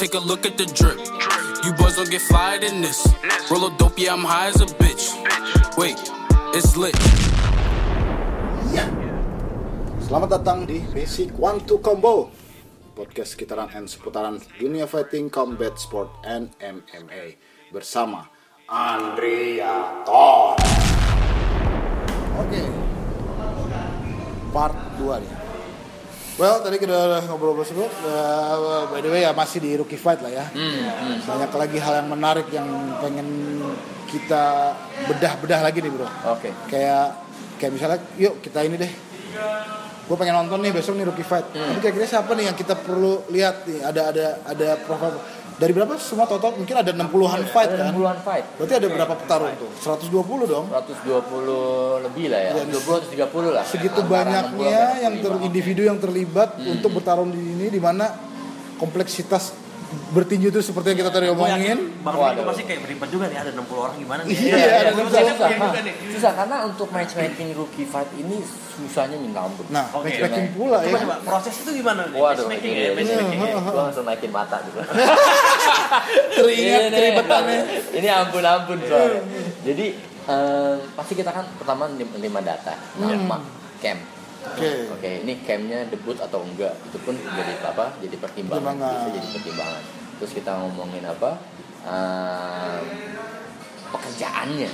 take a look at the drip. You boys don't get fired in this. Roll a dope, yeah, I'm high as a bitch. Wait, it's lit. Selamat datang di Basic One Two Combo Podcast sekitaran and seputaran dunia fighting, combat sport, and MMA Bersama Andrea Thor Oke Part 2 nih Well, tadi kita udah ngobrol-ngobrol seru uh, By the way ya masih di rookie fight lah ya. Banyak lagi hal yang menarik yang pengen kita bedah-bedah lagi nih bro. Oke. kayak kayak misalnya yuk kita ini deh. Gue pengen nonton nih besok nih rookie fight. Hmm. tapi kira-kira siapa nih yang kita perlu lihat nih? Ada ada ada profil dari berapa semua total mungkin ada 60-an fight Ada kan 60-an fight. berarti ada berapa petarung tuh 120 dong 120 lebih lah ya. Ya, 20 130 lah. segitu banyaknya 60 sampai yang ter 125. individu yang terlibat untuk bertarung di ini di mana kompleksitas bertinju itu seperti yang kita tadi omongin Bang Waduh. Riko pasti kayak berlibat juga nih ada 60 orang gimana nih. Iya, Iya, ada susah, susah. susah. juga nih. Susah karena untuk matchmaking rookie fight ini susahnya minta ampun. nah Oke, matchmaking oke. pula Coba ya coba proses itu gimana nih? Waduh, Matchmaking ini, ya, ini, matchmaking ya. Gue langsung naikin mata gitu. teringat Ini, keribetannya Ini ampun-ampun soalnya. Jadi em, pasti kita kan pertama lim- lima data, nama, camp. Oke Oke, ini campnya debut atau enggak itu pun jadi apa? Jadi pertimbangan, bisa jadi pertimbangan. Terus kita ngomongin apa? Em, pekerjaannya,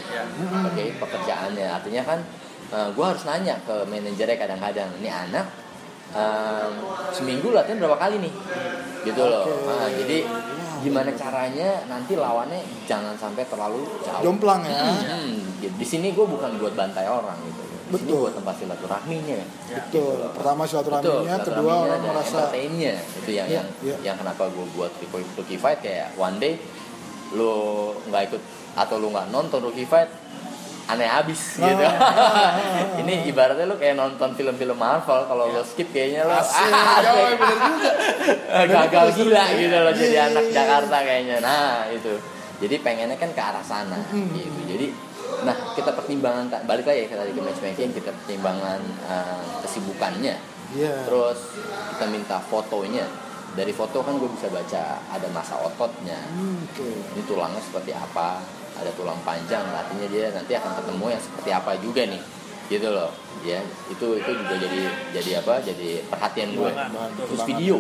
oke, pekerjaannya. Artinya kan gue harus nanya ke manajernya kadang-kadang, ini anak em, seminggu latihan berapa kali nih? Gitu loh. Oke. Nah, jadi gimana caranya nanti lawannya jangan sampai terlalu jauh. jomplang ya Hmm, di sini gue bukan buat bantai orang gitu. Betul. buat tempat silaturahminya. betul pertama silaturahminya kedua silaturahminya orang merasa entertainnya itu yang Iya, yang iya. yang kenapa gue buat rookie, fight kayak one day lu nggak ikut atau lu nggak nonton rookie fight aneh abis Oh. gitu. Ini ibaratnya lu kayak nonton film-film Marvel kalau lu skip kayaknya lu Asik, ah, juga. gagal gila gitu loh jadi Iya, anak iya, Jakarta kayaknya. Nah, itu. Jadi pengennya kan ke arah sana gitu. Jadi nah kita pertimbangan balik lagi ke tadi ke matchmaking kita pertimbangan eh, kesibukannya. Iya. terus kita minta fotonya. Dari foto kan gue bisa baca ada masa ototnya. Hmm, Oke. ini tulangnya seperti apa? Ada tulang panjang artinya dia nanti akan ketemu yang seperti apa juga nih. Gitu loh ya. Itu itu juga jadi jadi apa? Jadi perhatian gue terus video.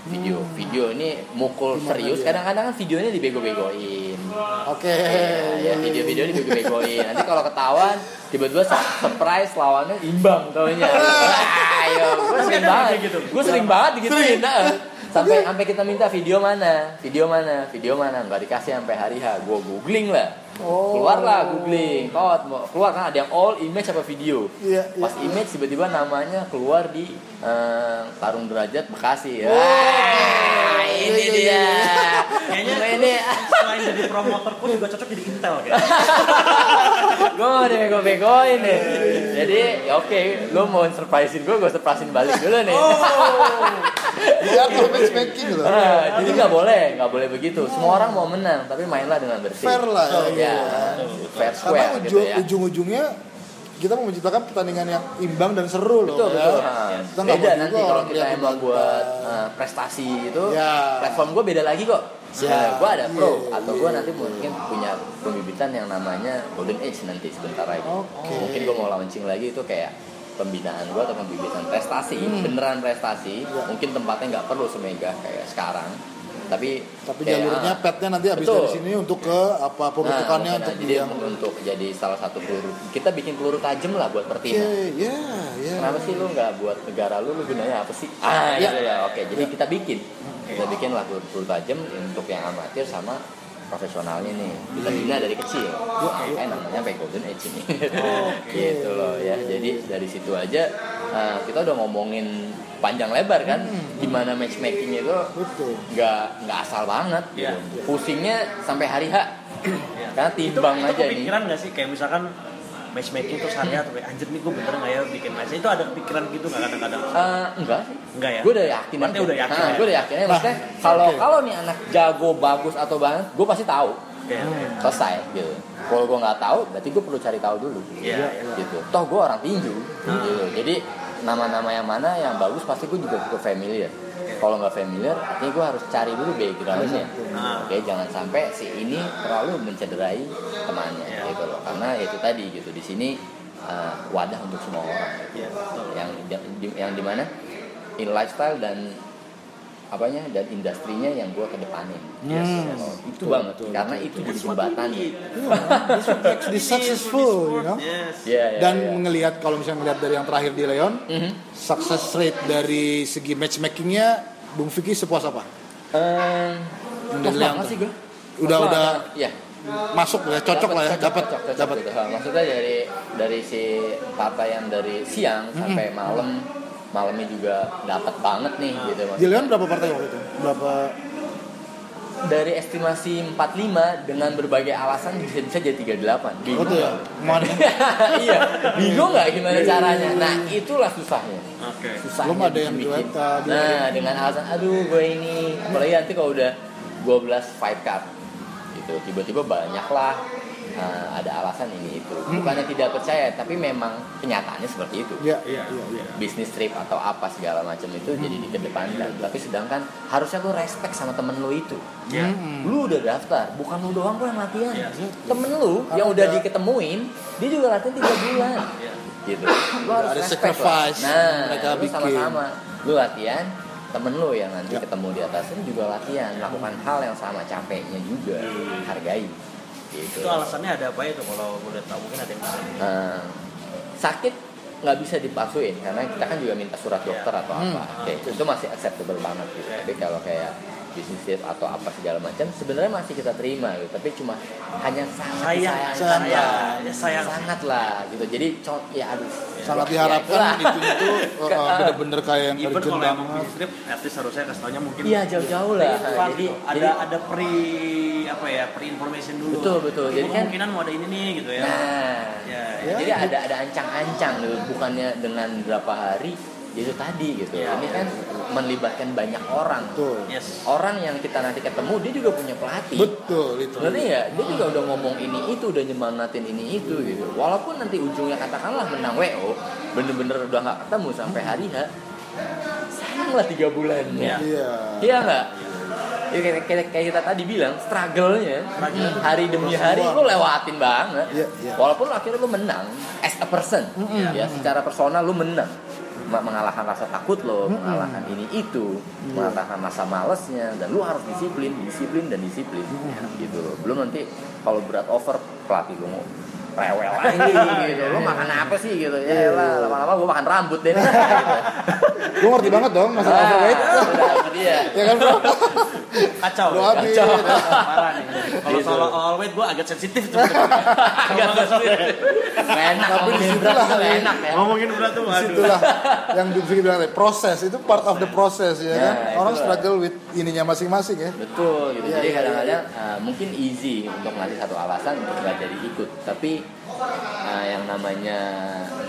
Video video ini mukul Gimana serius. kadang-kadang kan videonya dibego-begoin Oke. ya, ya video-video dibego-begoin nanti kalau ketahuan tiba-tiba sur- surprise lawannya imbang taunya. Ayo gue sering banget. gitu? gue sering banget nah. sampai sampai kita minta video mana? Video mana? Video mana? Nggak dikasih sampai hari H. Gue googling lah. Oh. keluar lah googling mau keluar kan? Ada yang all image apa video? Iya, iya. pas image tiba-tiba namanya keluar di eh, Tarung Derajat Bekasi Oh. Wah, ini Iya, iya, dia Kayaknya ini? selain jadi promotor pun juga cocok jadi intel kayak. gue mau dibego-begoin nih. Jadi ya oke lo mau surprisein gue gue surprisein balik dulu nih. Dia tuh matchmaking loh. Ah, jadi nggak boleh nggak boleh begitu. Semua orang mau menang tapi mainlah dengan bersih. Fair lah ya. ya fair Karena square gitu ujung, ya. ujung-ujungnya kita mau menciptakan pertandingan yang imbang dan seru loh. betul ya. betul Ah, Kita beda nanti kalau kita emang buat eh, prestasi itu Ya. platform gue beda lagi kok Ya. gue ada pro Iya, atau iya, gue nanti iya. mungkin punya pembibitan yang namanya golden age nanti sebentar lagi Oke. mungkin gue mau launching lagi itu kayak pembinaan gue atau pembibitan prestasi Hmm. beneran prestasi Ya. mungkin tempatnya nggak perlu semegah kayak sekarang tapi Tapi kayak, jalurnya ah, petnya nanti habis Betul. dari sini untuk ke apa Nah, peruntukannya makanya untuk jadi yang untuk jadi salah satu peluru kita bikin peluru tajam lah buat pertina ya, ya. Kenapa sih lu nggak buat negara lu, lu gunanya apa sih? Ah, Ya. iya, iya, oke. Jadi kita bikin, kita bikin lah peluru peluru tajam untuk yang amatir sama profesionalnya nih. Kita bina dari kecil. Makanya namanya sampai golden age ini. gitu loh ya. Jadi dari situ aja eh, kita udah ngomongin panjang lebar kan, gimana matchmaking itu nggak nggak asal banget. Gitu. Iya. Pusingnya sampai hari H. Karena itu, timbang itu aja nih. kepikiran gak sih kayak misalkan matchmaking terus hari atau kayak anjir nih gue bener nggak ya bikin match itu ada kepikiran gitu nggak kadang-kadang Eh, enggak sih. Enggak ya? Gue udah yakin. Berarti aja. udah yakin Nah, ya? Gue udah yakin. ya. Maksudnya kalau kalau nih anak jago bagus atau banget, gue pasti tahu. Kayak, Selesai gitu. Kalau gue nggak tahu, berarti gue perlu cari tahu dulu. Iya, iya. Gitu. Toh gue orang tinju. Gitu. Jadi nama-nama yang mana yang bagus pasti gue juga cukup familiar. kalau nggak familiar artinya gue harus cari dulu backgroundnya Nah. oke jangan sampai si ini terlalu mencederai temannya Iya. gitu loh karena ya itu tadi gitu di sini uh, wadah untuk semua orang Iya, betul. yang di- yang di mana in lifestyle dan apanya dan industrinya yang gue kedepanin Yes, yes. itu banget karena itu jadi jembatannya Di successful, you know. Yes. Iya, iya, Dan iya. ngelihat kalau misalnya ngelihat dari yang terakhir di Leon, Mhm. success rate dari segi matchmakingnya, Bung Vicky sepuas apa? Eh, Yang pas dari banget sih gue Udah- udah- ya Masuk ya, cocok lah ya, dapat, dapat. gitu. Maksudnya dari dari si Tata yang dari siang sampai malam malamnya juga dapat banget nih gitu Di Leon berapa partai waktu itu? Berapa? dari estimasi 45 dengan berbagai alasan bisa bisa jadi 38 bingung Oh ya, iya bingung nggak gimana caranya nah itulah susahnya Oke. susahnya Belum ada yang bikin. duet, uh, duet. nah dengan alasan aduh gue ini apalagi nanti kalau udah 12 fight card gitu tiba-tiba banyak lah uh, ada alasan ini itu. Bukannya tidak percaya tapi memang kenyataannya seperti itu. Ya, iya, iya, iya. bisnis trip atau apa segala macam itu jadi dikedepankan. Tapi sedangkan harusnya lu respect sama temen lu itu. Ya. lu udah daftar bukan lu doang kok yang latihan. Iya. temen lu yang Ada- udah diketemuin dia juga latihan tiga bulan. Iya. gitu. Lu harus Ada respect sacrifice lah. yang nah mereka lu sama-sama. Lu latihan temen lu yang nanti Ya. ketemu di atas ini juga latihan. Lakukan hal yang sama capeknya juga. Hargai gitu. Itu alasannya ada apa itu kalau boleh tahu? Mungkin ada yang bisa. Nah, sakit nggak bisa dipalsuin karena kita kan juga minta surat dokter atau apa. Oke, itu masih acceptable banget gitu. Tapi kalau kayak bisnis trip atau apa segala macam sebenarnya masih kita terima gitu tapi cuma hanya sangat Sayang, sayang, lah. ya sayang. sangat lah gitu jadi ya aduh Sangat ya, diharapkan itulah. itu itu uh, Ke- uh, bener-bener kayak yang Even kalau emang banget. bisnis trip, at least harusnya kasih taunya mungkin Iya, jauh-jauh lah. Jadi, Jadi- ada jadi- ada pre apa ya pre information dulu. Betul, betul. Jadi kan- kemungkinan mau ada ini nih gitu ya. nah Ya, ya. jadi ada ada ancang-ancang gitu bukannya dengan berapa hari itu tadi gitu Ya. ini kan melibatkan banyak orang Betul. Yes. orang yang kita nanti ketemu dia juga punya pelatih Betul itu. Ngerti ya? Dia juga udah ngomong ini itu, udah nyemangatin ini itu gitu. Walaupun nanti ujungnya katakanlah menang WO, bener-bener udah nggak ketemu sampai hari H, sayang lah tiga bulannya. Iya. Iya nggak? Ya, kayak, kayak, kayak kita tadi bilang, struggle-nya hari demi hari lu lewatin banget. Iya, iya. Walaupun akhirnya lu menang as a person, ya secara personal lu menang. Mengalahkan rasa takut lo, mengalahkan ini itu, mengalahkan rasa malesnya, dan lu harus disiplin, disiplin dan disiplin, gitu loh. Belum nanti kalau berat over pelatih lu mau rewel lagi gitu, lu makan apa sih gitu, ya lama-lama gua makan rambut deh. Gue ngerti banget dong masalah overweight. Dia. ya kan bro? Kacau. Ya. habis. Parah nih. Kalau Gitu. soal all weight gue agak sensitif tuh. Agak Nggak enak, Tapi di situlah enak ya. Ngomongin berat tuh waduh. Itulah yang Vicky bilang tadi, proses itu part of the process ya kan. Nah, Orang struggle with ininya masing-masing ya. Betul gitu. Iya, Jadi iya, kadang-kadang uh, mungkin easy untuk ngasih satu alasan untuk nggak jadi ikut. Tapi uh, yang namanya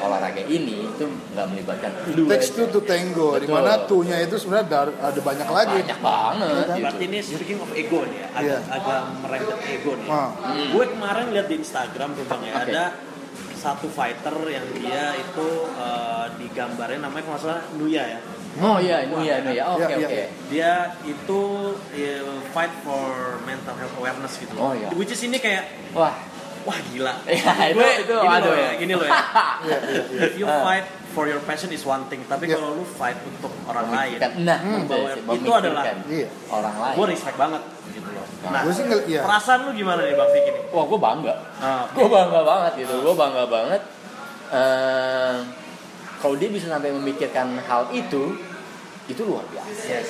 olahraga ini itu nggak melibatkan lu aja. to tango, di mana two-nya itu sebenarnya dar- ada banyak lagi. banyak banget. Iya kan? gitu. Berarti ini speaking of ego nih ya, agak, Iya. agak merembet ego nih. Ah. Gue kemarin lihat di Instagram tuh bang ya, Oke. ada satu fighter yang dia itu eh, digambarin namanya kalau salah Nuya ya. Oh iya, ini iya, ini ya. Oke Iya, iya, oke. Dia itu eh, fight for mental health awareness gitu. Oh, iya. Which is ini kayak Wah, wah gila. Iya, itu- Gue- itu, gini aduh. loh ya, gini loh ya. Iya, iya, iya. If you Ah. fight for your passion is one thing, tapi Iya. kalau lu fight untuk orang lain. Nah, Hmm, itu, adalah- Iya. orang lain. gue respect banget gitu loh. Nah, Gue sih ngel- iya. perasaan lu gimana nih Bang Vicky nih? Wah, gue bangga. Ah, gue bangga banget gitu gue bangga banget Eh, kalau dia bisa sampai memikirkan hal itu itu luar biasa Yes.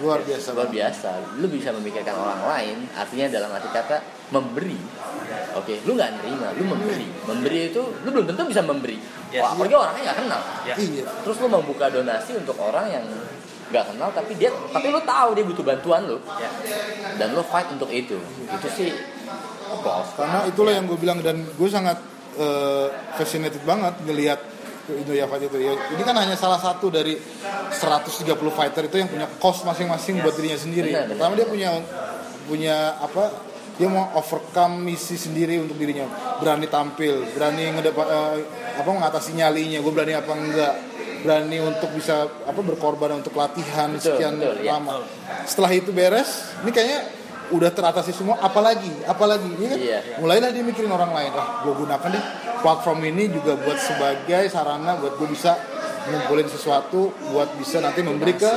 Luar biasa luar banget. biasa lu bisa memikirkan orang lain artinya dalam arti kata memberi oke lu nggak nerima lu memberi memberi itu lu belum tentu bisa memberi Yes. Wah, apalagi orangnya nggak kenal Ya. Iya. terus lu membuka donasi untuk orang yang nggak kenal tapi dia tapi lu tahu dia butuh bantuan lu Ya. dan lu fight untuk itu itu sih applause. Karena itulah yang gue bilang dan gue sangat eh, fascinated banget ngelihat Indonesia Fight itu ya. Ini kan hanya salah satu dari 130 fighter itu yang punya cost masing-masing buat dirinya sendiri. Benar, benar. Pertama dia punya punya apa? Dia mau overcome misi sendiri untuk dirinya. Berani tampil, berani ngedepa, eh, apa mengatasi nyalinya, gue berani apa enggak. berani untuk bisa apa berkorban untuk latihan Betul, sekian betul, iya. lama. Setelah itu beres, ini kayaknya udah teratasi semua apalagi apalagi ya kan Iya. mulailah dia mikirin orang lain ah gue gunakan deh platform ini juga buat sebagai sarana buat gue bisa ngumpulin sesuatu buat bisa nanti memberi ke.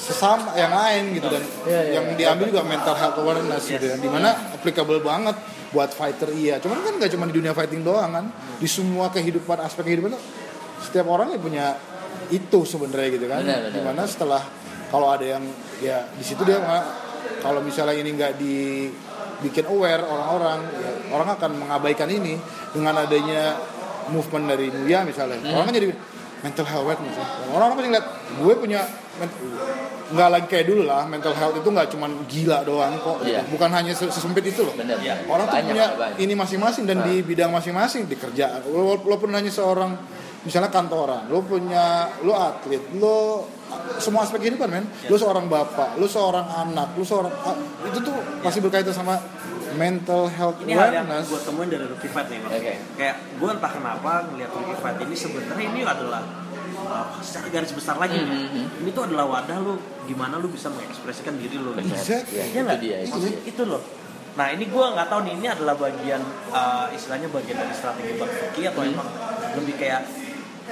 Sesama yang lain gitu. Dan Iya, iya, yang diambil juga mental health awareness gitu dan di mana applicable banget buat fighter iya. Cuman kan nggak cuma di dunia fighting doang kan. Di semua kehidupan aspek kehidupan tuh setiap orang ya punya itu sebenarnya gitu kan. Benar, benar. di mana setelah kalau ada yang ya di situ dia kalau misalnya ini nggak dibikin aware orang-orang ya, orang akan mengabaikan ini dengan adanya movement dari Nuya misalnya. Hmm. orang kan jadi mental health misalnya orang-orang pasti ngeliat gue punya nggak lagi kayak dulu lah mental health itu nggak cuma gila doang kok Iya. bukan hanya ses- sesempit itu loh Bener. Iya. orang tuh Banyak, punya banyak. ini masing-masing dan di bidang masing-masing di kerjaan Wala- walaupun hanya seorang misalnya kantoran lo punya lo atlet lo semua aspek kehidupan men lo seorang bapak lo seorang anak lo seorang ah, itu tuh pasti berkaitan sama mental health ini hal yang awareness gue temuin dari Rookie Fight nih Bang. Oke. kayak gue entah kenapa ngelihat Rookie Fight ini sebenarnya ini adalah uh, secara garis besar lagi nih, Mhm. ini tuh adalah wadah lu gimana lu bisa mengekspresikan diri lu gitu. Exactly. Ya, Iya itu nggak? dia, itu Maksud- itu loh. Nah ini gue nggak tahu nih ini adalah bagian uh, istilahnya bagian dari strategi Bang Fuki atau Hmm. emang lebih kayak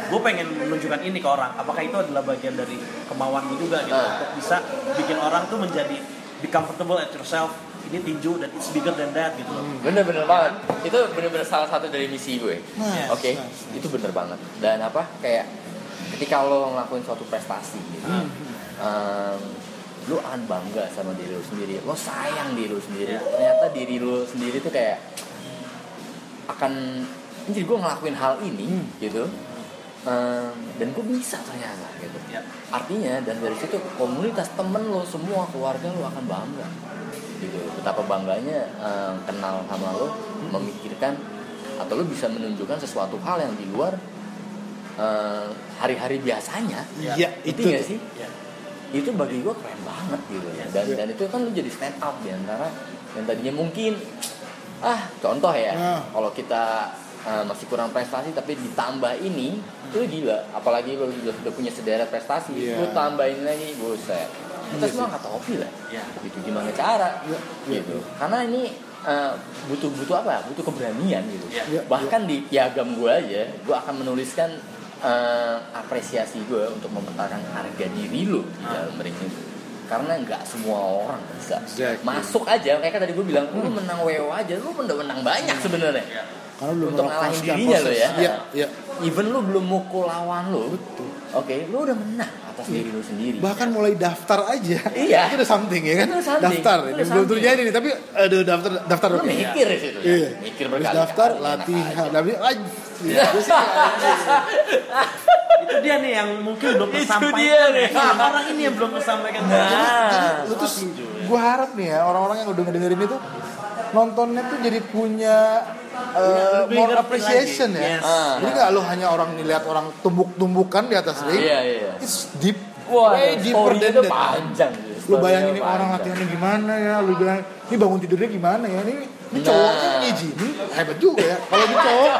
gue pengen menunjukkan ini ke orang. Apakah itu adalah bagian dari kemauan gue juga gitu Ah. untuk bisa bikin orang tuh menjadi be comfortable at yourself. Ini tinju dan it's bigger than that gitu loh. Bener-bener banget. Itu bener-bener salah satu dari misi gue. Nice, Oke, nice, nice. itu bener banget. Dan apa kayak ketika lo ngelakuin suatu prestasi gitu, Hmm. em, lo akan bangga sama diri lo sendiri. Lo sayang diri lo sendiri. Iya. Ternyata diri lo sendiri tuh kayak akan jadi gue ngelakuin hal ini Hmm. gitu. em, dan gue bisa ternyata gitu. Ya. Artinya dan dari situ komunitas temen lo semua keluarga lo akan bangga gitu betapa bangganya eh, kenal sama lo memikirkan atau lo bisa menunjukkan sesuatu hal yang di luar eh, hari-hari biasanya Iya, itu itu tuh. sih Ya. itu bagi gue keren banget gitu dan Iya. dan itu kan lo jadi stand up di antara yang tadinya mungkin ah contoh ya Nah. kalau kita eh, masih kurang prestasi tapi ditambah ini itu gila apalagi lo udah, udah punya sederet prestasi Iya. lo tambahin lagi buset kita Iya semua angkat topi lah. Ya. gitu gimana cara? Iya, iya, gitu. Karena ini eh, butuh butuh apa? Butuh keberanian gitu. Iya. Iya, bahkan di piagam gue aja gue akan menuliskan eh, apresiasi gue untuk memetakan harga diri lo di Ah. dalam ring itu karena nggak semua orang bisa. Exactly. masuk aja kayak tadi gue bilang lu menang WO aja lu udah menang banyak sebenarnya. Ya. Karena belum Untuk ngalahin dirinya lo ya. iya iya. Even lu belum mukul lawan lu betul. Oke lu udah menang atas diri lu sendiri. Bahkan mulai daftar aja. Iya. itu udah something ya kan? Itu udah something. daftar. Itu belum something. terjadi nih tapi aduh daftar daftar lu mikir di situ ya? Iya. mikir berkali daftar latihan. tapi aja itu dia nih yang mungkin belum Itu tersampaikan dia nih. ya. orang ini yang belum tersampaikan nah lu tuh gue harap nih ya orang-orang yang udah ngedengerin itu nontonnya tuh jadi punya uh, lebih more appreciation lagi. ya Yes. Ah. jadi nggak lu hanya orang ngeliat orang tumbuk-tumbukan di atas ring iya iya it's deep wah way deeper than that panjang lu bayangin ini orang latihannya gimana ya lu bilang ini bangun tidurnya gimana ya ini ini Nah. cowoknya ngizinin hebat juga ya kalau ini cowok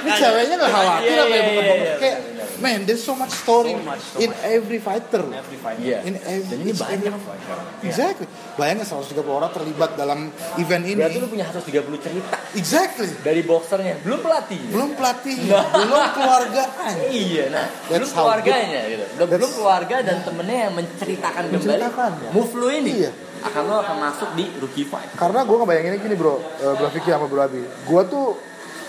ini ceweknya nggak khawatir Iya, apa ya iya, iya, kayak. Man there's so much story So much, so in much. every fighter Every fight. iya In every- dan ini banyak every- exactly bayangin 130 orang terlibat dalam event ini berarti lu punya 130 cerita exactly dari boxernya belum pelatih belum pelatih Nah. belum keluargaan Iya, nah That's belum keluarganya gitu. Belum, keluarga dan temennya yang menceritakan, Menceritakan, kembali ya. move lu ini. Iya. Akan lo akan masuk di rookie fight. karena gue ngebayanginnya gini bro eh, bro Vicky sama bro Abi gue tuh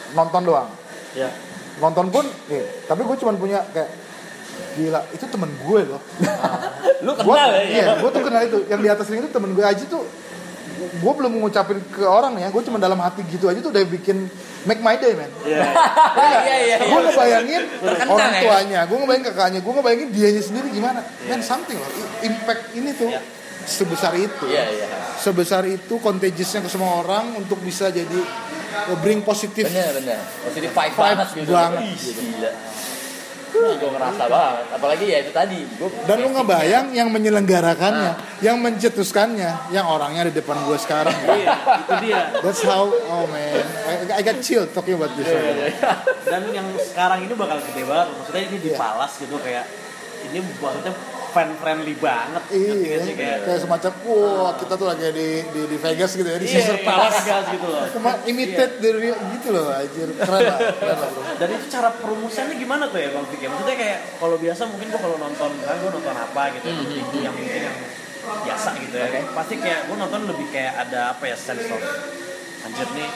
nonton doang Ya. Nonton pun nih tapi gue cuma punya kayak gila itu temen gue loh. Lu Gua, kenal ya? iya gue tuh kenal itu. Yang di atas ring itu temen gue. Aja tuh gue belum mengucapin ke orang ya. Gue cuma dalam hati gitu aja tuh udah bikin make my day man. Iya. Iya, iya. gue ngebayangin Terkenang, orang ya? tuanya gue ngebayangin kakaknya gue ngebayangin dianya sendiri gimana. Man something loh. Impact ini tuh. Iya. Sebesar itu Iya, iya. sebesar itu contagiousnya ke semua orang untuk bisa jadi uh, bring positif Bener, bener. Positif Fight banget gitu. banget gitu. Gila. gue ngerasa banget apalagi ya itu tadi gue Dan lu ngebayang yang menyelenggarakannya, yang mencetuskannya, yang orangnya di depan gue sekarang. Iya, itu dia. That's how, oh man, I, I got chill talking about this. Dan yang sekarang ini bakal gede banget. Maksudnya ini di. Palas gitu kayak ini maksudnya fan friendly banget. Iya, sih? kayak kayak semacam, wah kita tuh lagi di di, di Vegas gitu ya, di Iya, Caesar Palace. Vegas gitu loh. Cuma imitate dari real- gitu loh, anjir. Keren lah, keren lah bro. Dan itu cara promosiannya gimana tuh ya Bang Fik? ya? Maksudnya kayak kalau biasa mungkin gua kalau nonton, kan gua nonton apa gitu ya, minggu yang mungkin yang biasa gitu ya. Oke. Pasti kayak gua nonton lebih kayak ada apa ya sense of anjir nih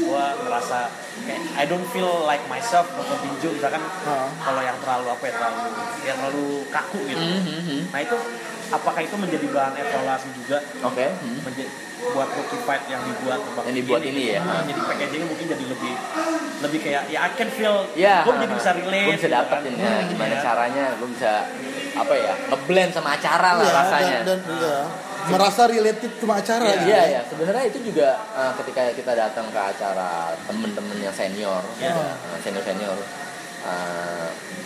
gua ngerasa kayak I don't feel like myself nonton tinju misalkan Ah. kalau yang terlalu apa ya terlalu yang terlalu kaku gitu. Nah itu apakah itu menjadi bahan evaluasi juga oke hmm. menjadi buat rookie fight yang dibuat Yang dibuat ini ya. Nah, jadi packagingnya mungkin jadi lebih lebih kayak ya I can feel ya gue jadi bisa relate gue bisa gitu dapetin kan. ya Hmm, gimana ya. caranya gue bisa apa ya ngeblend sama acara lah Iya, rasanya dan, dan iya, merasa related sama acara Iya, gitu. Iya ya, sebenarnya itu juga uh, ketika kita datang ke acara temen-temen yang senior, Iya. senior senior,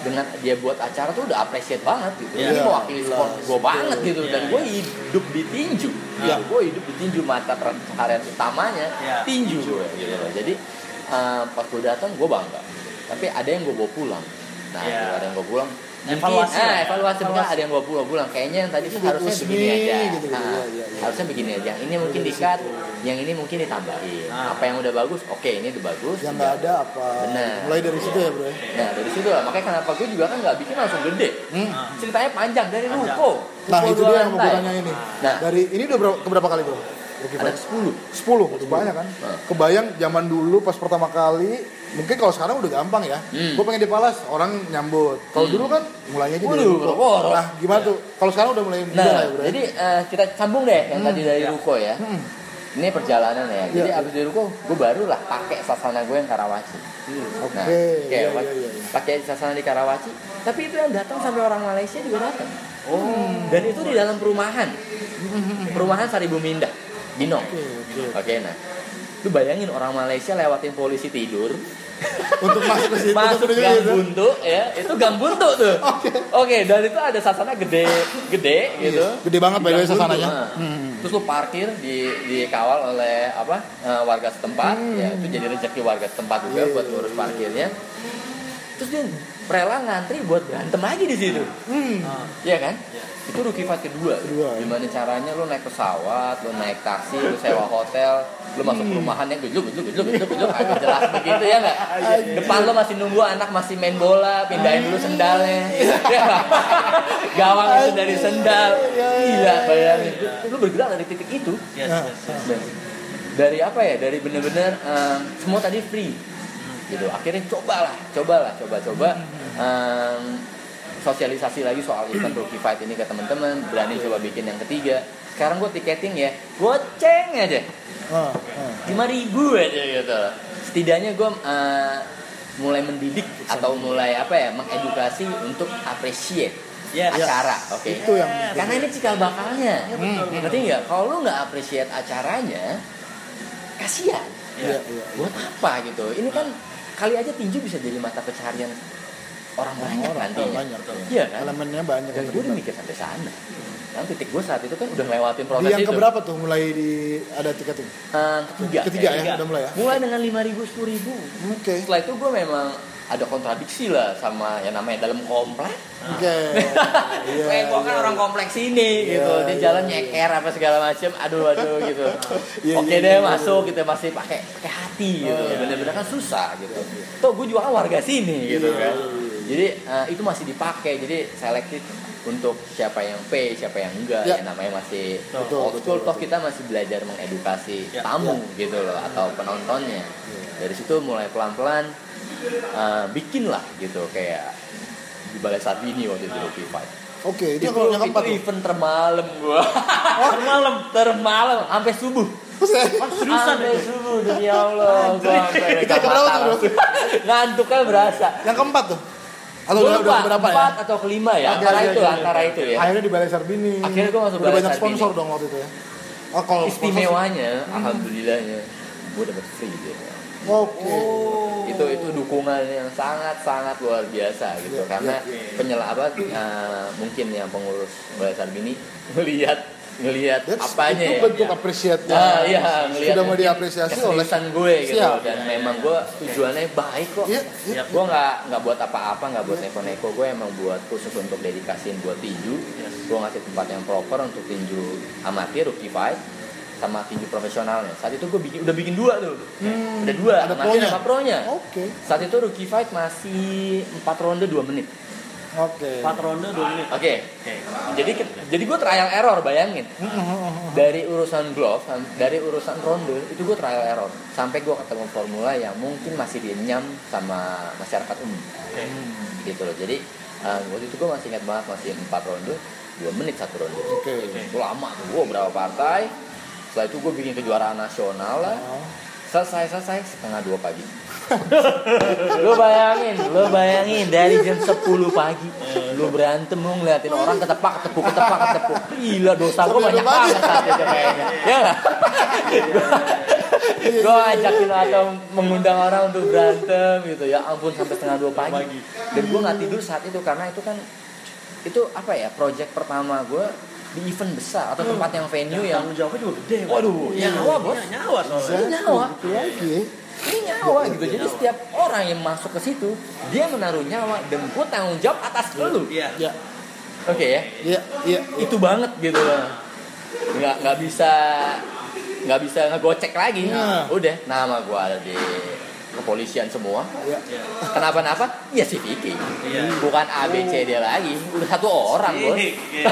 dengan dia buat acara tuh udah appreciate banget gitu. Iya. Ini mewakili sport Jelas, gue banget gitu, Iya, dan iya. gue hidup di tinju. Iya. Gitu. Gue hidup di tinju mata pencaharian utamanya Iya. tinju gue gitu loh. Jadi uh, pas gue datang gue bangga, tapi ada yang gue bawa pulang. Nah, Iya. gitu, ada yang gue pulang. Evaluasi eh, lah. evaluasi, mungkin ada yang gue pulang pulang. Kayaknya yang tadi Itu harusnya begini aja. gitu, gitu. Nah, iya, iya. harusnya begini aja. Yang ini mungkin situ. yang ini mungkin ditambahin. Ah. Apa yang udah bagus, oke ini udah bagus. Yang nggak ada apa? Benar. Mulai dari situ ya bro. ya? Nah dari situ lah, makanya kenapa gue juga kan nggak bikin langsung gede. Hmm. Ah. Ceritanya panjang dari ruko. Nah itu dua dia yang mau gue tanya ini. Nah. Dari ini udah berapa, keberapa kali bro? Ada Fight? 10 10 itu banyak kan Hmm. kebayang zaman dulu pas pertama kali mungkin kalau sekarang udah gampang ya Hmm. gue pengen di Palas orang nyambut kalau dulu kan mulainya aja dari Waduh, ruko nah gimana tuh kalau sekarang udah mulai Nah, lah ya bro ya? jadi eh, kita sambung deh yang Hmm. tadi dari Ya. ruko ya. Hmm. Ini perjalanan ya. Jadi Iya. abis dari ruko, gue baru lah pakai sasana gue yang Karawaci. oke Nah, iya, kayak iya, iya, iya. pakai sasana di Karawaci. Tapi itu yang datang sampai orang Malaysia juga datang. Oh. Dan itu di dalam perumahan. Perumahan Sari Bumindah, Binong. oke oke Oke, nah. Lu bayangin orang Malaysia lewatin polisi tidur, untuk masuk ke situ masuk gang gitu. buntu ya, itu gang buntu tuh. Oke. Oke, dan itu ada sasana gede, gede gitu. Iya, gede banget by the way sasananya nah. Hmm. Terus lu parkir di dikawal oleh apa eh, warga setempat, Hmm. ya itu jadi rezeki warga setempat juga Iya, buat ngurus iya. parkirnya. Terus dia rela ngantri buat berantem aja di situ. Hmm. Ah. Iya kan? Iya. Itu rookie fight kedua. Kedua, ya. Gimana caranya lu naik pesawat, lu naik taksi, lu sewa hotel, lu masuk Hmm. perumahan yang gejluk, gejluk, gejluk, gejluk, gejluk, agak jelas begitu ya nggak? iya, Depan lu masih nunggu anak masih main bola, pindahin dulu sendalnya. Iya. Ya nggak? Gawang itu dari sendal. Iya, iya, Gila bayangin. Lu bergerak dari titik itu. Yes, Nah, yes, yes. Dan dari apa ya? Dari bener-bener em, semua tadi free gitu. Akhirnya cobalah, cobalah, coba-coba em, sosialisasi lagi soal event rookie fight ini ke teman-teman. Berani coba bikin yang ketiga. Sekarang gue tiketing ya, goceng aja, Ah, ah. lima ribu aja gitu. Setidaknya gue eh, mulai mendidik atau mulai apa ya, mengedukasi untuk appreciate Yes. acara, oke? itu yang Karena ini cikal bakalnya. Hmm. Ngerti nggak? Kalau lu nggak appreciate acaranya, kasihan. iya iya Buat apa gitu? Ini kan kali aja tinju bisa jadi mata pencarian orang banyak Orang, nantinya. banyak Iya kan? elemennya banyak Dan yang gue udah mikir sampai sana. Kan titik gue saat itu kan udah ngelewatin di proses yang itu. keberapa tuh mulai di ada tiketing Eh, ketiga. ketiga ya udah mulai ya Mulai dengan lima ribu, sepuluh ribu. oke Setelah itu gue memang ada kontradiksi lah sama yang namanya dalam komplek. oke iya Kayak gue kan iya. orang kompleks ini Iya, gitu, dia iya, jalan iya. nyeker apa segala macam, aduh aduh gitu. Iya, Oke iya, deh iya, masuk iya. gitu masih pakai pakai hati gitu, Oh, iya. bener-bener kan susah gitu. Tuh gue juga kan warga sini gitu kan. iya. Jadi eh, itu masih dipakai, jadi selektif untuk siapa yang pay, siapa yang enggak, Ya. yang namanya masih Betul, old betul, school. Toh kita masih belajar mengedukasi Ya. tamu gitu loh atau penontonnya. Dari situ mulai pelan-pelan eh, bikin lah gitu kayak di Balai Sarbini waktu itu Rookie Fight. oke itu Itu, yang yang keempat itu event termalam gua. Oh, malam. termalam sampai subuh. Seriusan Sampai subuh demi Allah. Gua sampai Itu yang keberapa tuh? Ngantuknya berasa. yang keempat tuh atau Gua udah, udah berapa ya empat atau kelima ya. Antara itu, antara itu ya. akhirnya di Balai Sarbini Akhirnya gua masuk udah Balai banyak Sarbini. sponsor dong waktu itu ya oh kalau sponsor- Istimewanya, alhamdulillahnya, gue dapet free dia. Oke. itu itu dukungan yang sangat sangat luar biasa gitu Iya, karena iya, penyela apa eh, mungkin yang pengurus Balai Sarbini ngelihat ngelihat That's- apanya itu ya. bentuk apresiatnya. Ah, iya, ngelihat Sudah mau diapresiasi oleh gue gitu. Siap. dan memang gue tujuannya baik kok. Iya, iya. gue nggak nggak buat apa-apa nggak buat neko-neko. Gue emang buat khusus untuk dedikasiin buat tinju. Gue ngasih tempat yang proper untuk tinju amatir rookie fight sama tinju profesionalnya. Saat itu gue bikin udah bikin dua tuh. Udah dua ada amatir pronya? sama pronya. Oke. saat itu rookie fight masih 4 ronde 2 menit Oke. 4 ronde 2 menit. oke Oke. jadi jadi gue trial error bayangin dari urusan glove dari urusan ronde itu gue trial error sampai gue ketemu formula yang mungkin masih dienyam sama masyarakat umum Oke. gitu loh jadi eh, waktu itu gue masih ingat banget masih 4 ronde 2 menit satu ronde Oke. itu lama tuh gue berapa partai setelah itu gue bikin kejuaraan nasional lah Oh. Selesai selesai. Setengah dua pagi. Lu bayangin lu bayangin. Dari jam 10 pagi lu berantem lu ngeliatin orang ketepak ketepuk ketepak ketepuk gila dosa gue banyak banget saat itu kayaknya. Ya nggak? Gue ajakin atau mengundang orang untuk berantem gitu. Ya ampun sampai setengah dua pagi. Dan gue nggak tidur saat itu karena itu kan itu apa ya project pertama gue di event besar atau tempat yang venue yang tanggung jawabnya juga gede. Waduh, Iya, nyawa, Bos. Iya, nyawa soalnya. Itu nyawa. Itu lagi. ini nyawa gitu jadi setiap orang yang masuk ke situ dia menaruh nyawa dan gue tanggung jawab atas lu Iya. Ya. oke ya Iya, iya. itu banget gitu loh nggak nggak bisa nggak bisa ngegocek lagi Nah. udah nama gue ada di kepolisian semua. Iya. Iya. kenapa-napa ya si Vicky. Iya. bukan A B C D lagi. Udah satu orang bos. Iya, iya.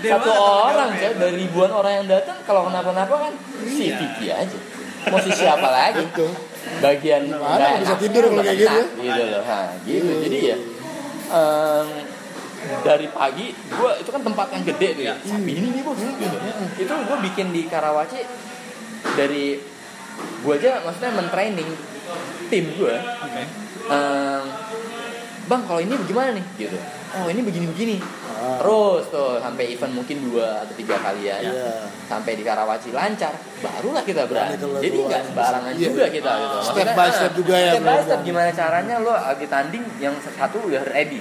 Gede satu orang ya dari ribuan orang yang datang. Kalau kenapa-napa kan si Iya. Vicky aja. Mau si siapa lagi? Bagian Mana bisa tidur kalau kayak gitu? Gitu loh ha, gitu. Jadi ya em, dari pagi gua itu kan tempat yang gede tuh ya. Sapi ini nih bos. Gitu. itu gue bikin di Karawaci. Dari gue aja maksudnya mentraining tim gue Oke. Em, bang kalau ini bagaimana nih gitu oh ini begini begini Ah. terus tuh sampai event mungkin dua atau tiga kalian Iya. sampai di Karawaci lancar barulah kita berani jadi nggak sembarangan Iya. juga kita gitu Step by step juga ya, step by step gimana caranya lo lagi tanding yang satu udah ready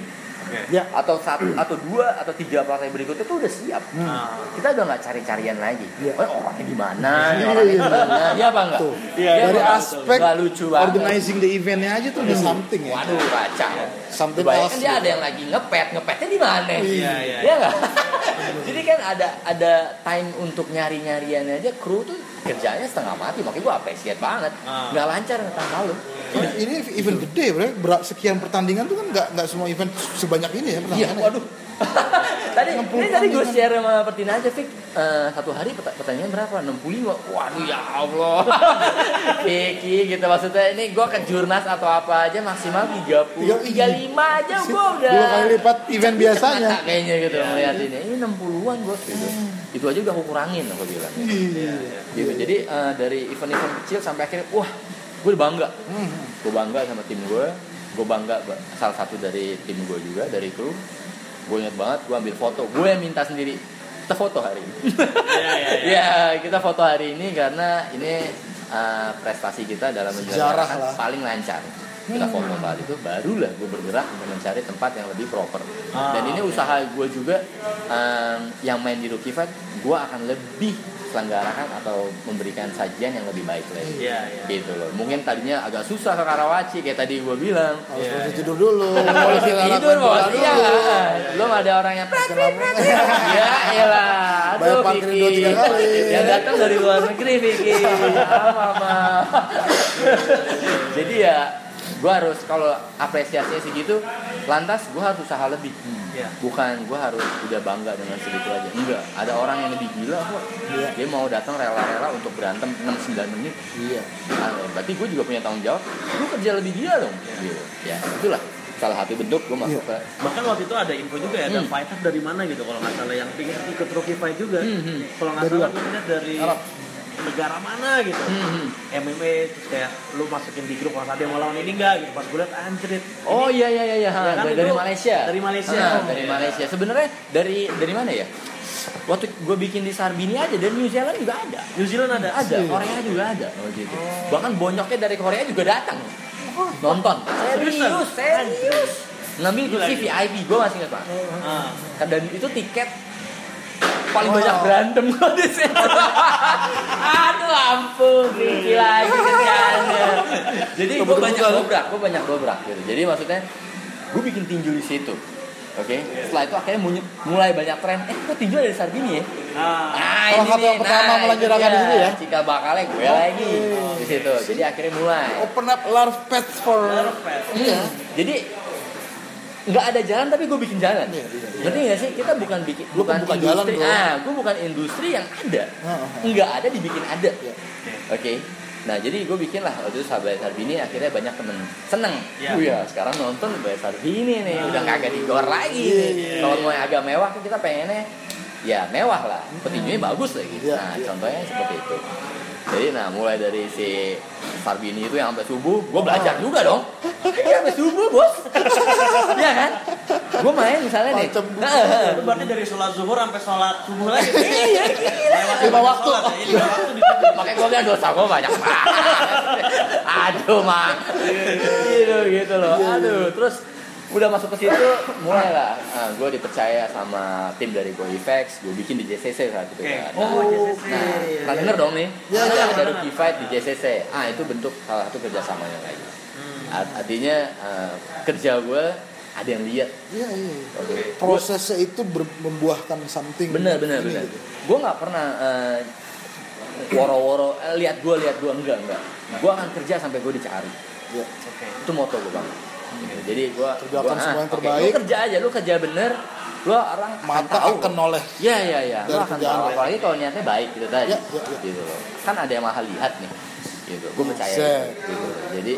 Ya. atau satu atau dua atau tiga partai berikutnya tuh udah siap Nah, kita udah nggak cari-carian lagi Iya. oh, orangnya di mana Iya, orangnya di iya. mana iya apa enggak Tuh. Iya, Iya Dari apa? aspek Nggak lucu banget organizing the eventnya aja tuh udah something ya. Waduh kacau. Something Kebayang else kan dia ada yang lagi ngepet, ngepetnya di mana? Iya, iya. Iya nggak? Jadi kan ada ada time untuk nyari nyariannya aja kru tuh kerjanya setengah mati, makanya gue appreciate banget. Ah. Nggak lancar tanpa lu. Ini, event gede, bro. Ber- sekian pertandingan tuh kan nggak nggak semua event sebanyak ini ya Iya, waduh. tadi 60 ini tadi gue share sama Pertina aja, Fik. Eh, satu hari pert- pertandingan berapa? 65. Waduh ya Allah. Vicky gitu maksudnya ini gue ke jurnas atau apa aja maksimal 30 Tiga- 35 aja gue udah Dua kali lipat event biasanya. Mata kayaknya gitu melihat ini ini 60-an bos gitu itu aja udah aku kurangin aku bilang Iya. gitu jadi eh, dari event-event kecil sampai akhirnya wah gue bangga Hmm. gue bangga sama tim gue gue bangga ba- salah satu dari tim gue juga dari kru gue inget banget gue ambil foto gue yang minta sendiri kita foto hari ini Iya, iya, iya. ya kita foto hari ini karena ini eh, prestasi kita dalam lah. paling lancar kita Hmm. foto saat itu barulah gue bergerak untuk mencari tempat yang lebih proper Ah, dan ini oke. usaha gue juga em, yang main di Rookie Fight gue akan lebih selenggarakan atau memberikan sajian yang lebih baik lagi. Iya, iya. gitu loh. Mungkin tadinya agak susah ke Karawaci kayak tadi gue bilang. Harus Iya, posisi iya. tidur dulu. Harus tidur bos. bola iya. dulu. belum ada orang yang pret pret pret ya elah aduh Vicky. dua, tiga kali. yang datang dari luar negeri Vicky. Apa mama jadi ya gue harus kalau apresiasinya segitu lantas gue harus usaha lebih Iya. bukan gue harus udah bangga dengan segitu aja enggak ada orang yang lebih gila kok Iya. dia mau datang rela-rela untuk berantem 6-9 menit Iya. Ah, berarti gue juga punya tanggung jawab gue kerja lebih gila dong gitu ya itulah salah satu bentuk gue masuk ke Bahkan waktu itu ada info juga ya, ada Hmm. fighter dari mana gitu kalau nggak salah yang pengen ikut rookie fight juga. Hmm, hmm. Kalau nggak salah gue dari Arab. Negara mana gitu. Hmm, hmm. MMA terus kayak lu masukin di grup ada yang mau lawan ini enggak gitu. Pas gue lihat anjrit. Oh iya iya iya Ya kan, dari, dari Malaysia. dari Malaysia. Ah, Oh, dari. Malaysia. Sebenarnya dari dari mana ya? waktu gue bikin di Sarbini aja dan New Zealand juga ada New Zealand ada. ada. Korea juga ada waktu itu bahkan bonyoknya dari Korea juga datang nonton serius serius ngambil kursi. VIP gue masih ingat pak Ah. Kan dan itu tiket paling banyak berantem gue di situ. Aduh ampun, Ricky lagi kerjaannya. Jadi gue banyak dobrak, gue banyak dobrak gitu. Jadi maksudnya gue bikin tinju di situ. Oke, setelah itu akhirnya mulai banyak tren. Eh, kok tinju ada di Sarbini ya? Ah. Nah, Salah satu yang pertama itu melanjutkan dia. di sini ya? Cikal bakalnya gue lagi di situ. Jadi akhirnya mulai. Open up large path for Perfect. Iya. Jadi nggak ada jalan tapi gue bikin jalan. Iya, iya, iya. Ngerti nggak sih? Kita bukan bikin Lu bukan buka jalan, industri. bro. ah, gue bukan industri yang ada. Heeh. Nggak ada dibikin ada. Iya. Oke. Nah jadi gue bikin lah waktu itu sahabat Sarbini akhirnya banyak temen seneng. Iya. Ya sekarang nonton sahabat Sarbini nih udah kagak di gor lagi. Iya, iya, Kalau mau yang agak mewah kita pengennya ya mewah lah. Petinjunya bagus lagi. Nah contohnya seperti itu. Jadi nah mulai dari si Sarbini itu yang sampai subuh, gue belajar Ah. juga dong. Iya sampai subuh bos. Iya kan? Gue main misalnya nih. Itu berarti dari sholat zuhur sampai sholat subuh lagi. Iya, Lewat Lima waktu. ya. Makanya gue bilang dosa gue banyak banget. Aduh mak. Gitu gitu loh. Aduh terus udah masuk ke situ mulailah nah, gue dipercaya sama tim dari Go Effects gue bikin di JCC saat itu Oke. kan. Oh, JCC. Nah, pernah denger dong nih? Ya, Ada ya, ada benar. Rookie Fight di JCC. Ah, itu bentuk salah satu kerjasamanya lagi. Hmm. Art- Artinya eh, kerja gue ada yang lihat. Iya, iya. Oke. Prosesnya itu ber- membuahkan something. Bener bener bener. gitu. Gue nggak pernah eh, woro-woro eh, lihat gue lihat gue enggak enggak. Gue akan kerja sampai gue dicari. Iya. Oke. Itu moto gue banget. Gitu. Jadi gue Kerjakan semua yang terbaik. Lu kerja aja, lu kerja bener, lu orang akan Mata tahu. akan noleh. Ya ya ya, lu akan tahu. Apalagi kalau niatnya baik gitu tadi. Ya, ya, ya. Gitu loh. Kan ada yang mahal lihat nih. Gitu. Gue percaya Set. gitu. gitu. Jadi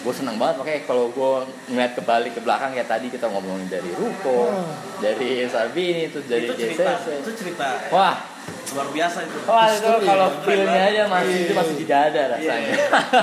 gue senang banget makanya kalau gue ngeliat ke balik ke belakang kayak tadi kita ngomongin dari Ruko, Ah. dari Sarbini, itu dari Itu cerita, JCC. itu cerita Wah, luar biasa itu. wah itu History. kalau feelnya aja masih Iya. itu masih di dada Iya. rasanya.